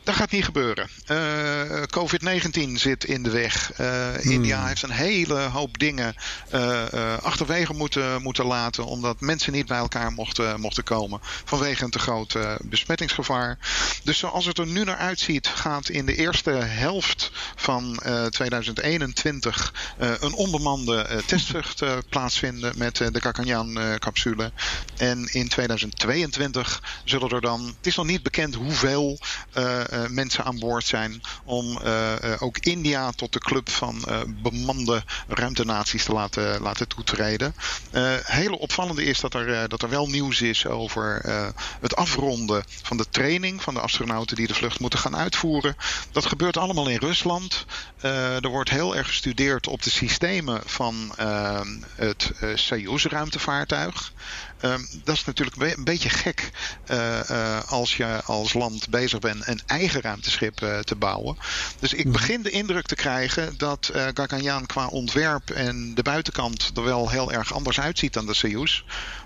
Dat gaat niet gebeuren. Uh, COVID-19 zit in de weg. Uh, hmm. India heeft een hele hoop dingen uh, achterwege moeten, moeten laten. Omdat mensen niet bij elkaar mochten, mochten komen. Vanwege een te groot besmettingsgevaar. Dus zoals het er nu naar uitziet, gaat in de eerste helft van 2021 een onbemande testvlucht plaatsvinden met de Gaganyaan-capsule. en in 2022 zullen er dan, het is nog niet bekend hoeveel uh, mensen aan boord zijn. Om uh, ook India tot de club van bemande ruimtenaties te laten, laten toetreden. hele opvallende is dat er, dat er wel nieuws is over het afronden van de training van de astronauten die de vlucht moeten gaan uitvoeren. Dat gebeurt allemaal in Rusland. er wordt heel erg gestudeerd op de systemen van het Soyuz ruimtevaartuig. Um, dat is natuurlijk een beetje gek uh, uh, als je als land bezig bent een eigen ruimteschip uh, te bouwen. Dus ik mhm. begin de indruk te krijgen dat uh, Gaganyaan qua ontwerp en de buitenkant er wel heel erg anders uitziet dan de Soyuz.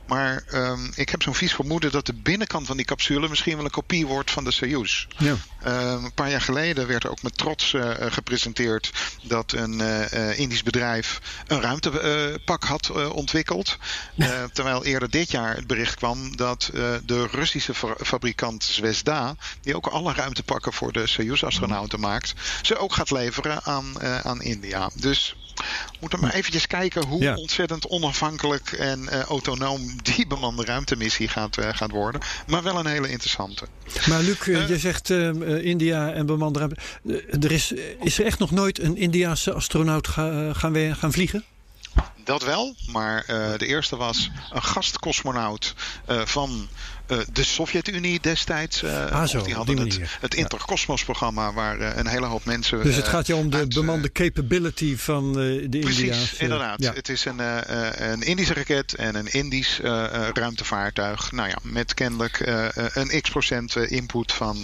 Maar um, ik heb zo'n vies vermoeden dat de binnenkant van die capsule misschien wel een kopie wordt van de Soyuz. Ja. Um, een paar jaar geleden werd er ook met trots uh, gepresenteerd dat een uh, Indisch bedrijf een ruimtepak had ontwikkeld. Ja. terwijl eerder dit jaar het bericht kwam dat de Russische fabrikant Zvezda, die ook alle ruimtepakken voor de Soyuz-astronauten maakt, ze ook gaat leveren aan, aan India. Dus we moeten maar eventjes kijken hoe ontzettend onafhankelijk en uh, autonoom die bemande ruimtemissie gaat, uh, gaat worden. Maar wel een hele interessante. Maar Luc, uh, je zegt India en bemande ruimte. er is, is er echt nog nooit een Indiaanse astronaut ga, gaan, we, gaan vliegen? Dat wel, maar de eerste was een gastkosmonaut van de Sovjet-Unie destijds. Uh, ah, zo, die hadden het, het Interkosmos-programma waar uh, een hele hoop mensen. Dus het gaat je om de uit, bemande capability van de Precies, India's. inderdaad. Ja. Het is een, een Indische raket en een Indisch ruimtevaartuig. Nou ja, met kennelijk een x procent input van,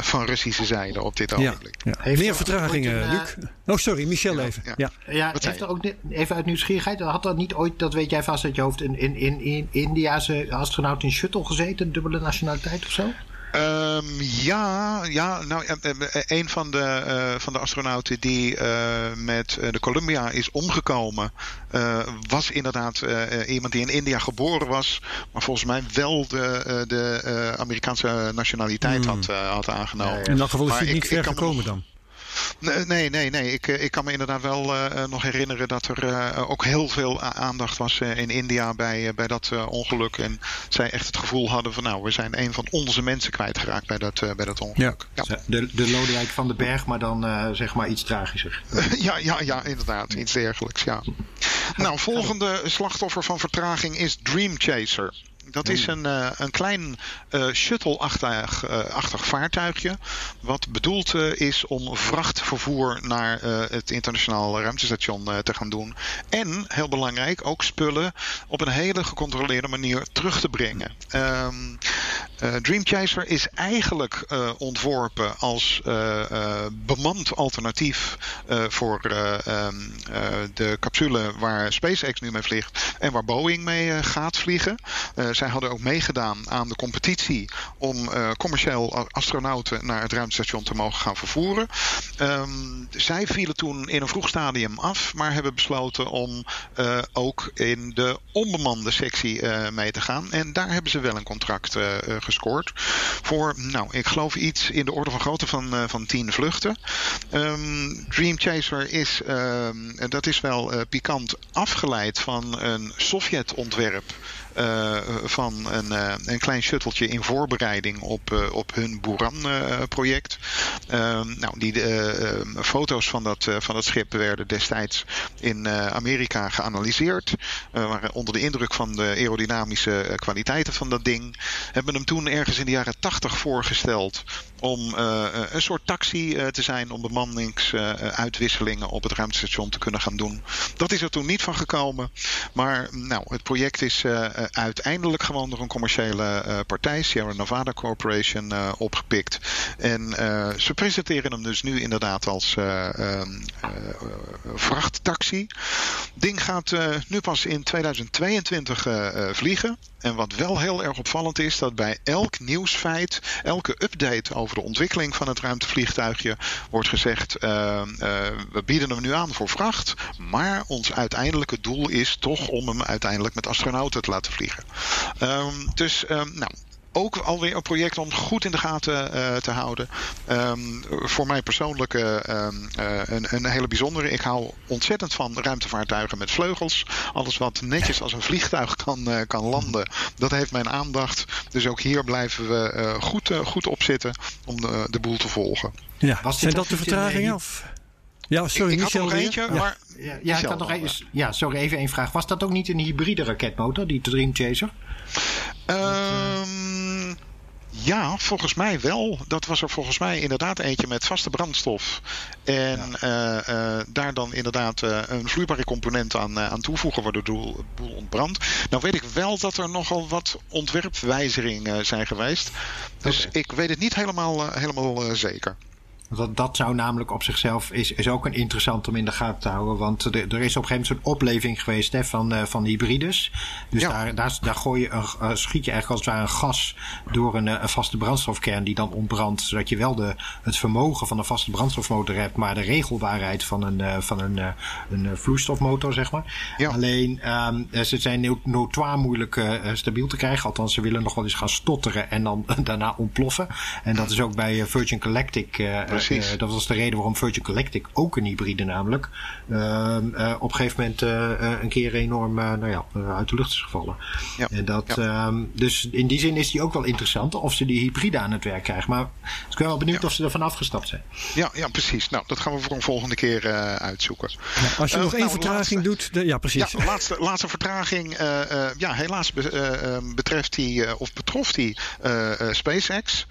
van Russische zijde op dit ogenblik. Ja. Ja. Meer vertragingen, Luc. Oh, sorry, Michel even. Ja, ja. ja heeft er ook even uit nieuwsgierigheid. Had er niet ooit, dat weet jij vast uit je hoofd, een in, in, in Indiase astronaut in shuttle gezeten? Gezeten, dubbele nationaliteit of zo? Um, ja, ja, nou, een van de, uh, van de astronauten die uh, met de Columbia is omgekomen, uh, was inderdaad iemand die in India geboren was, maar volgens mij wel de, de Amerikaanse nationaliteit hmm. had, had aangenomen. In dat geval is hij niet ver gekomen dan? Nee, nee, nee. Ik, eh, ik kan me inderdaad wel uh, nog herinneren dat er uh, ook heel veel aandacht was uh, in India bij, bij dat ongeluk. En zij echt het gevoel hadden van nou, we zijn een van onze mensen kwijtgeraakt bij dat, bij dat ongeluk. Ja. ja. De, de Lodewijk van den Berg, maar dan zeg maar iets tragischer. [laughs] ja, ja, ja, inderdaad. Iets dergelijks, ja. Nou, volgende slachtoffer van vertraging is Dream Chaser. Dat is een, uh, een klein uh, shuttle-achtig uh, vaartuigje. Wat bedoeld is om vrachtvervoer naar het internationaal ruimtestation te gaan doen. En, heel belangrijk, ook spullen op een hele gecontroleerde manier terug te brengen. Um, Dream Chaser is eigenlijk ontworpen als bemand alternatief voor um, de capsule waar SpaceX nu mee vliegt en waar Boeing mee gaat vliegen. Zij hadden ook meegedaan aan de competitie om commercieel astronauten naar het ruimtestation te mogen gaan vervoeren. Um, zij vielen toen in een vroeg stadium af, maar hebben besloten om ook in de onbemande sectie mee te gaan. En daar hebben ze wel een contract gescoord. Voor, nou, ik geloof iets in de orde van grootte van, van 10 vluchten. Um, Dream Chaser is, uh, dat is wel pikant, afgeleid van een Sovjet-ontwerp. Uh, van een, uh, een klein shutteltje in voorbereiding op, uh, op hun Buran-project. nou, die foto's van dat, van dat schip werden destijds in Amerika geanalyseerd. waren onder de indruk van de aerodynamische kwaliteiten van dat ding. Hebben hem toen ergens in de jaren 80 voorgesteld om uh, een soort taxi uh, te zijn om bemanningsuitwisselingen op het ruimtestation te kunnen gaan doen. Dat is er toen niet van gekomen. Maar nou, het project is uiteindelijk gewoon door een commerciële partij, Sierra Nevada Corporation, opgepikt. En ze presenteren hem dus nu inderdaad als ehm, vrachttaxi. Ding gaat nu pas in 2022 vliegen. En wat wel heel erg opvallend is, dat bij elk nieuwsfeit, elke update over de ontwikkeling van het ruimtevliegtuigje, wordt gezegd: uh, uh, we bieden hem nu aan voor vracht, maar ons uiteindelijke doel is toch om hem uiteindelijk met astronauten te laten vliegen. Um, dus, um, nou, ook alweer een project om goed in de gaten uh, te houden. Um, voor mij persoonlijk uh, uh, een, een, hele bijzondere. Ik hou ontzettend van ruimtevaartuigen met vleugels. Alles wat netjes als een vliegtuig kan, kan landen, dat heeft mijn aandacht. Dus ook hier blijven we goed, goed op zitten om de, de boel te volgen. Ja, Was zijn dat de vertragingen? Of? Ja, sorry, ik, ik had er nog eentje, ja. maar... Ja, ja, ik had nog een, ja, sorry, even één vraag. Was dat ook niet een hybride raketmotor, die Dream Chaser? Um, ja, volgens mij wel. Dat was er volgens mij inderdaad eentje met vaste brandstof. En ja. uh, uh, daar dan inderdaad uh, een vloeibare component aan, aan toevoegen, waardoor de boel ontbrandt. Nou weet ik wel dat er nogal wat ontwerpwijzigingen zijn geweest. Dus okay. ik weet het niet helemaal, helemaal zeker. Dat, dat zou namelijk op zichzelf is, is ook een interessant om in de gaten te houden. Want er, er is op een gegeven moment zo'n opleving geweest hè, van, uh, van hybrides. Dus ja. daar, daar, daar gooi je een, uh, schiet je eigenlijk als het ware een gas door een, een vaste brandstofkern die dan ontbrandt. Zodat je wel de, het vermogen van een vaste brandstofmotor hebt, maar de regelbaarheid van een, uh, van een, een vloeistofmotor, zeg maar. Ja. Alleen um, ze zijn notoir moeilijk stabiel te krijgen. Althans, ze willen nog wel eens gaan stotteren en dan [laughs] daarna ontploffen. En dat is ook bij Virgin Galactic. Uh, dat was de reden waarom Virgin Galactic ook een hybride namelijk uh, uh, op een gegeven moment een keer enorm nou ja, uit de lucht is gevallen. Ja. En dat, ja. um, dus in die zin is die ook wel interessant of ze die hybride aan het werk krijgen. Maar ik ben wel benieuwd ja. of ze ervan afgestapt zijn. Ja, ja, precies. Nou, dat gaan we voor een volgende keer uitzoeken. als je nog één nou, vertraging laatste, doet, de, ja precies. Ja, laatste, laatste vertraging, ja helaas be, betreft die, of betrof die SpaceX.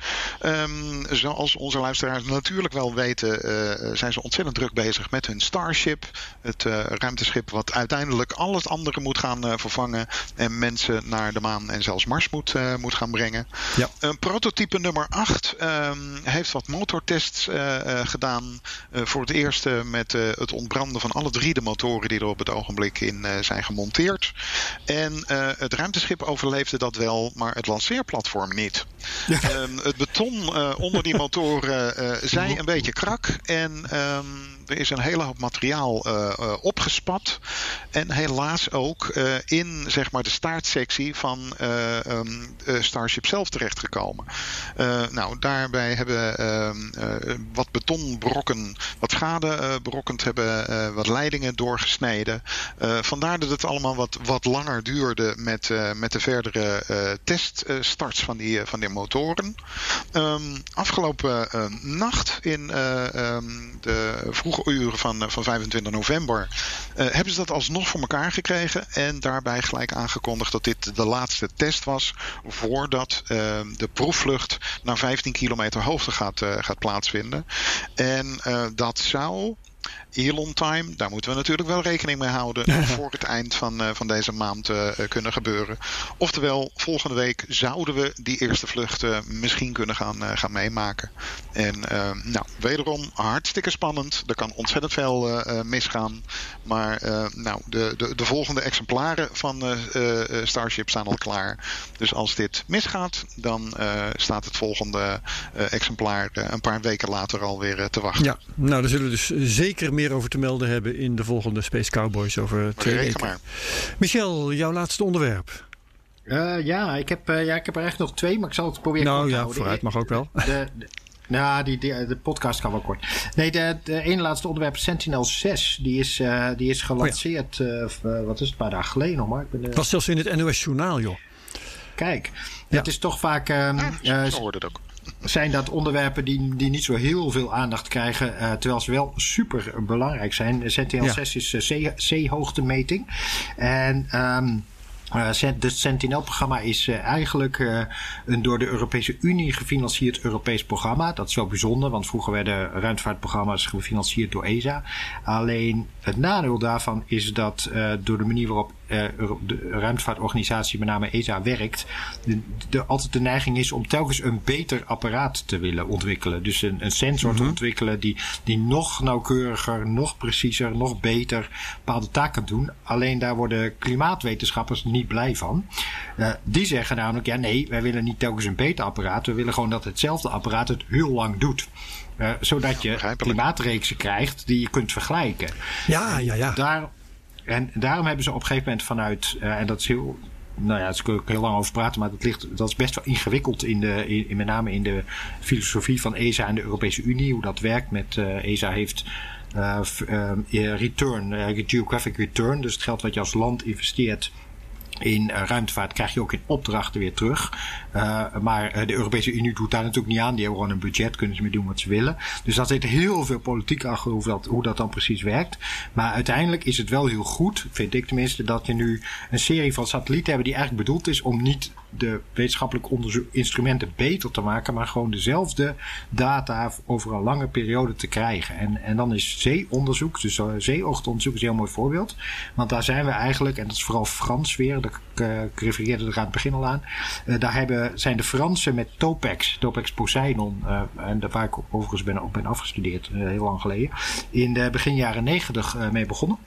Um, zoals onze luisteraars natuurlijk natuurlijk wel weten, uh, zijn ze ontzettend druk bezig met hun Starship. Het uh, ruimteschip wat uiteindelijk al het andere moet gaan vervangen. En mensen naar de maan en zelfs Mars moet, moet gaan brengen. Ja. prototype nummer 8 ehm, heeft wat motortests gedaan. voor het eerst met het ontbranden van alle drie de motoren die er op het ogenblik in zijn gemonteerd. En het ruimteschip overleefde dat wel, maar het lanceerplatform niet. Ja. Um, het beton onder die [laughs] motoren zijn een beetje krak. En um, er is een hele hoop materiaal uh, uh, opgespat. En helaas ook uh, in zeg maar, de staartsectie van um, Starship zelf terechtgekomen. nou, daarbij hebben ehm, wat betonbrokken wat schade berokkend hebben, wat leidingen doorgesneden. vandaar dat het allemaal wat, wat langer duurde met, met de verdere teststarts van die, van die motoren. Afgelopen nacht in um, de vroege uren van, van 25 november uh, hebben ze dat alsnog voor elkaar gekregen. En daarbij gelijk aangekondigd dat dit de laatste test was voordat uh, de proefvlucht naar 15 kilometer hoogte gaat, gaat plaatsvinden. En dat zou Elon Time, daar moeten we natuurlijk wel rekening mee houden. [laughs] voor het eind van, van deze maand kunnen gebeuren. Oftewel, volgende week zouden we die eerste vluchten misschien kunnen gaan, gaan meemaken. En nou, wederom hartstikke spannend. Er kan ontzettend veel misgaan. Maar nou, de, de, de volgende exemplaren van Starship staan al klaar. Dus als dit misgaat, dan staat het volgende exemplaar een paar weken later alweer te wachten. Ja, nou, daar zullen we dus zeker meer over te melden hebben in de volgende Space Cowboys over twee weken. Maar. Michel, jouw laatste onderwerp. Uh, ja, ik heb, uh, ja, ik heb er echt nog twee, maar ik zal het proberen nou, kort ja, houden. vooruit mag ook wel. De, de, nou, die, die, de podcast kan wel kort. Nee, de, de ene laatste onderwerp, Sentinel 6, die is, uh, die is gelanceerd, oh ja. wat is het, een paar dagen geleden nog maar. Ik ben, het was zelfs in het NOS Journaal, joh. Kijk, ja. het is toch vaak... ja, zo wordt het ook zijn dat onderwerpen die, die niet zo heel veel aandacht krijgen, uh, terwijl ze wel super belangrijk zijn. ZTL6 ja. is uh, zeehoogtemeting. En um, uh, de Sentinel-programma is uh, eigenlijk uh, een door de Europese Unie gefinancierd Europees programma. Dat is wel bijzonder, want vroeger werden ruimtevaartprogramma's gefinancierd door ESA. Alleen het nadeel daarvan is dat door de manier waarop de ruimtevaartorganisatie, met name ESA, werkt, de, de, altijd de neiging is om telkens een beter apparaat te willen ontwikkelen. Dus een, een sensor mm -hmm. te ontwikkelen die, die nog nauwkeuriger, nog preciezer, nog beter bepaalde taken kan doen. Alleen daar worden klimaatwetenschappers niet blij van. Uh, die zeggen namelijk, ja nee, wij willen niet telkens een beter apparaat. We willen gewoon dat hetzelfde apparaat het heel lang doet. Uh, zodat je klimaatreeksen krijgt die je kunt vergelijken. Ja, ja, ja. Daar, en daarom hebben ze op een gegeven moment vanuit, uh, en dat is heel, nou ja, daar kun ik heel lang over praten, maar dat, ligt, dat is best wel ingewikkeld in de, in, in met name in de filosofie van ESA en de Europese Unie, hoe dat werkt. Met uh, ESA heeft uh, uh, return, uh, geographic return, dus het geld wat je als land investeert in uh, ruimtevaart krijg je ook in opdrachten weer terug. Uh, maar uh, de Europese Unie doet daar natuurlijk niet aan. Die hebben gewoon een budget, kunnen ze mee doen wat ze willen. Dus daar zit heel veel politiek achter hoe dat, hoe dat dan precies werkt. Maar uiteindelijk is het wel heel goed, vind ik tenminste, dat je nu een serie van satellieten hebben die eigenlijk bedoeld is om niet de wetenschappelijke instrumenten beter te maken, maar gewoon dezelfde data over een lange periode te krijgen. En, en dan is zeeonderzoek, dus zeeoogtonderzoek is een heel mooi voorbeeld. Want daar zijn we eigenlijk, en dat is vooral Frans weer, ik, uh, ik refereerde er aan het begin al aan. Uh, daar hebben, zijn de Fransen met Topex, Topex Poseidon, en daar waar ik overigens ben, ook ben afgestudeerd, heel lang geleden, in de begin jaren negentig mee begonnen.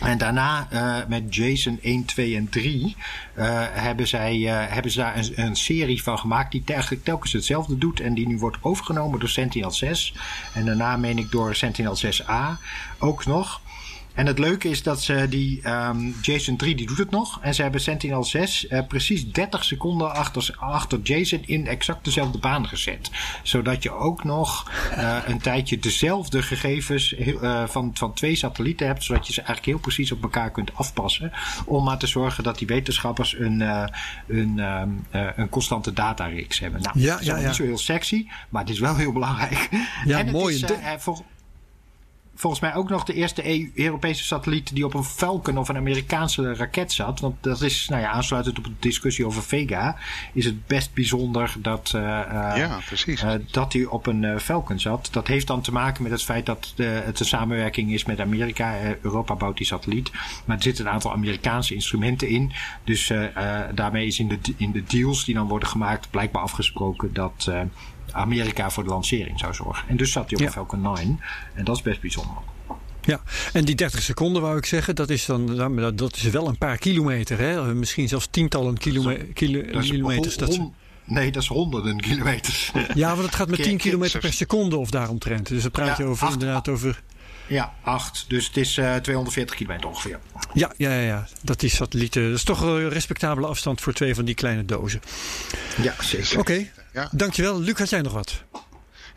En daarna uh, met Jason 1, 2 en 3 uh, hebben, zij, uh, hebben ze daar een, serie van gemaakt die eigenlijk telkens hetzelfde doet. En die nu wordt overgenomen door Sentinel 6. En daarna meen ik door Sentinel 6A ook nog. En het leuke is dat ze die um, Jason 3 die doet het nog. En ze hebben Sentinel 6 uh, precies 30 seconden achter, achter Jason in exact dezelfde baan gezet. Zodat je ook nog uh, een tijdje dezelfde gegevens uh, van, van twee satellieten hebt. Zodat je ze eigenlijk heel precies op elkaar kunt afpassen. Om maar te zorgen dat die wetenschappers een, een, um, een constante datareeks hebben. Nou, ja, dat is ja, ja. niet zo heel sexy, maar het is wel heel belangrijk. Ja, en het mooi. Is, voor, volgens mij ook nog de eerste EU Europese satelliet die op een Falcon of een Amerikaanse raket zat. Want dat is, nou ja, aansluitend op de discussie over Vega, is het best bijzonder dat, uh, ja, precies. Uh, dat hij op een Falcon zat. Dat heeft dan te maken met het feit dat de, het een samenwerking is met Amerika. Europa bouwt die satelliet. Maar er zitten een aantal Amerikaanse instrumenten in. Dus daarmee is in de, in de deals die dan worden gemaakt blijkbaar afgesproken dat Amerika voor de lancering zou zorgen. En dus zat hij op Ja. Falcon 9. En dat is best bijzonder. Ja, en die 30 seconden wou ik zeggen, dat is dan dat- dat is wel een paar kilometer, hè? Misschien zelfs tientallen kilome- kilo- Dat is kilometers. Dat, nee, dat is honderden kilometers. ja, want het gaat met Keer- 10 keer- kilometer per seconde of daaromtrent. Dus dan praat Ja, je over acht- inderdaad over. ja, acht. Dus het is eh 240 kilometer ongeveer. Ja, ja, ja, ja, dat die satellieten. Dat is toch een respectabele afstand voor twee van die kleine dozen. Ja, zeker. Oké, Ja. dankjewel. Luc, had jij nog wat?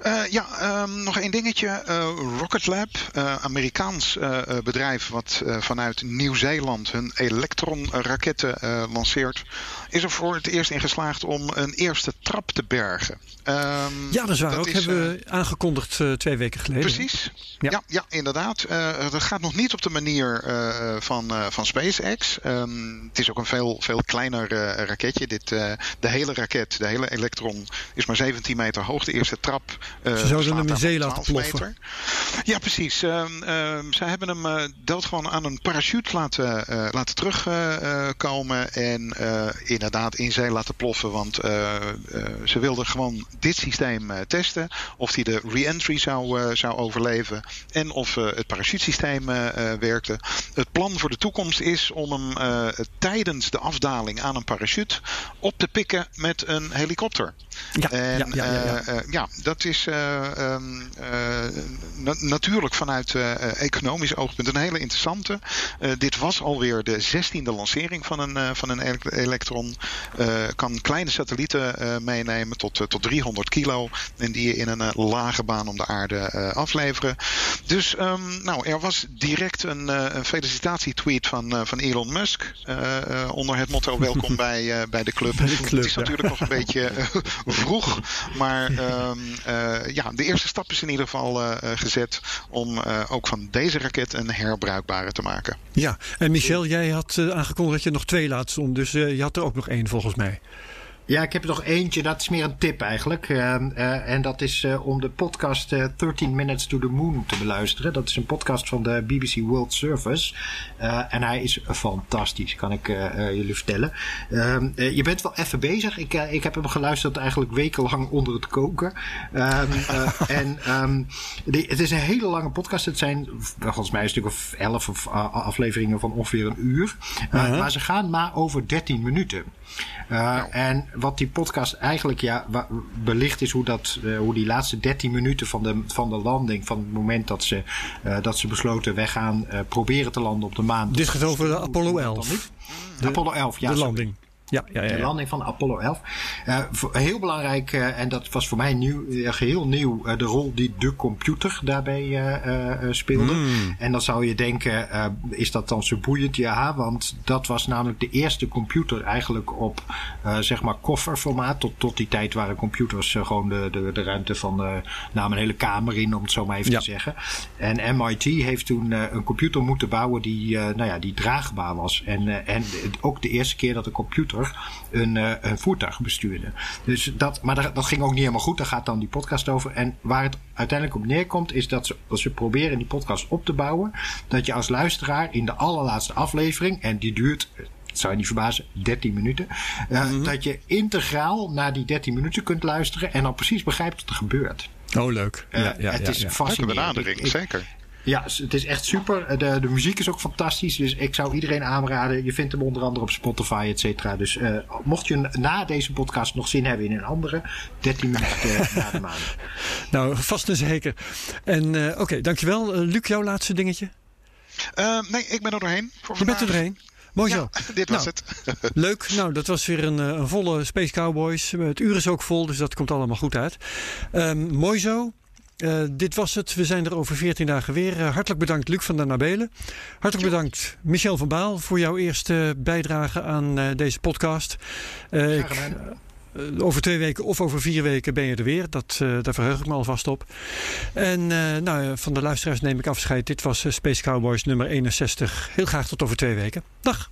Uh, ja, um, nog één dingetje. Uh, Rocket Lab, uh, Amerikaans bedrijf wat vanuit Nieuw-Zeeland hun elektronraketten lanceert, is er voor het eerst in geslaagd om een eerste trap te bergen. Um, Ja, dat is waar. dat ook is, hebben we aangekondigd eh, twee weken geleden. Precies. Ja. Ja, ja, inderdaad. Uh, dat gaat nog niet op de manier uh, van, van SpaceX. Um, het is ook een veel, veel kleiner raketje. Dit, de hele raket, de hele elektron, is maar 17 meter hoog. De eerste trap Ze zouden hem in zee laten ploffen. Meter. Ja, precies. Uh, zij hebben hem doodgewoon aan een parachute laten, laten terugkomen. en inderdaad in zee laten ploffen. Want ze wilden gewoon dit systeem testen. Of hij de re-entry zou, zou overleven. En of het parachutesysteem werkte. Het plan voor de toekomst is om hem tijdens de afdaling aan een parachute op te pikken met een helikopter. Ja, en, ja, ja, ja, dat is ehm, natuurlijk vanuit economisch oogpunt een hele interessante. Dit was alweer de zestiende lancering van een, van een elektron. Kan kleine satellieten meenemen tot, tot 300 kilo. En die je in een lage baan om de aarde afleveren. Dus um, nou, er was direct een, een felicitatietweet van, van Elon Musk. onder het motto welkom bij, bij de club. [laughs] Bij de club het is natuurlijk nog een beetje vroeg. Maar um, ja, de eerste stap is in ieder geval gezet om ook van deze raket een herbruikbare te maken. Ja, en Michel, jij had aangekondigd dat je nog twee laat doen, dus je had er ook nog één volgens mij. Ja, ik heb er nog eentje. Dat is meer een tip eigenlijk. Uh, uh, en dat is uh, om de podcast 13 Minutes to the Moon te beluisteren. Dat is een podcast van de BBC World Service. en hij is fantastisch, kan ik jullie vertellen. Ehm, je bent wel even bezig. Ik, ik heb hem geluisterd eigenlijk wekenlang onder het koken. Um, en um, die, het is een hele lange podcast. Het zijn volgens mij een stuk of 11 afleveringen van ongeveer een uur. -huh. Maar ze gaan maar over 13 minuten. Nou. En wat die podcast eigenlijk ja, belicht is hoe, dat, uh, hoe die laatste 13 minuten van de, van de landing, van het moment dat ze, uh, dat ze besloten weggaan, uh, proberen te landen op de maan. Dit gaat over de Apollo 11. De, Apollo 11, ja. De landing. Ja, ja, ja, De landing van Apollo 11. Uh, heel belangrijk, uh, en dat was voor mij nieuw, uh, geheel nieuw, de rol die de computer daarbij speelde. Mm. En dan zou je denken, is dat dan zo boeiend? Ja, want dat was namelijk de eerste computer eigenlijk op, zeg maar, kofferformaat. Tot, tot die tijd waren computers gewoon de, de, de ruimte van, namen een hele kamer in, om het zo maar even ja. te zeggen. En MIT heeft toen een computer moeten bouwen die, nou ja, die draagbaar was. En, en ook de eerste keer dat een computer een, uh, een voertuig bestuurde. Dus dat, maar dat, dat, ging ook niet helemaal goed. Daar gaat dan die podcast over. En waar het uiteindelijk op neerkomt, is dat ze, dat ze proberen die podcast op te bouwen. Dat je als luisteraar in de allerlaatste aflevering, en die duurt het zou je niet verbazen, 13 minuten. Uh, mm -hmm. Dat je integraal naar die 13 minuten kunt luisteren en dan precies begrijpt wat er gebeurt. Oh, leuk. Uh, ja, ja, het is ja, fascinerend. benadering, ik, zeker. Ja, het is echt super. De, de muziek is ook fantastisch. Dus ik zou iedereen aanraden. Je vindt hem onder andere op Spotify, et cetera. Dus uh, mocht je na deze podcast nog zin hebben in een andere, 13 minuten [laughs] na de maand. Nou, vast en zeker. En uh, oké, okay, dankjewel. Uh, Luc, jouw laatste dingetje? nee, ik ben er doorheen. Voor je bent er doorheen. Mooi zo. Ja, [laughs] dit was nou, het. [laughs] leuk. Nou, dat was weer een, een, volle Space Cowboys. Het uur is ook vol, dus dat komt allemaal goed uit. Um, mooi zo. Uh, dit was het. We zijn er over 14 dagen weer. Uh, hartelijk bedankt, Luc van der Nabelen. Hartelijk bedankt, Michel van Baal, voor jouw eerste bijdrage aan uh, deze podcast. ik, over twee weken of over vier weken ben je er weer. Dat, daar verheug ik me alvast op. En nou, van de luisteraars neem ik afscheid. Dit was Space Cowboys nummer 61. Heel graag tot over twee weken. Dag.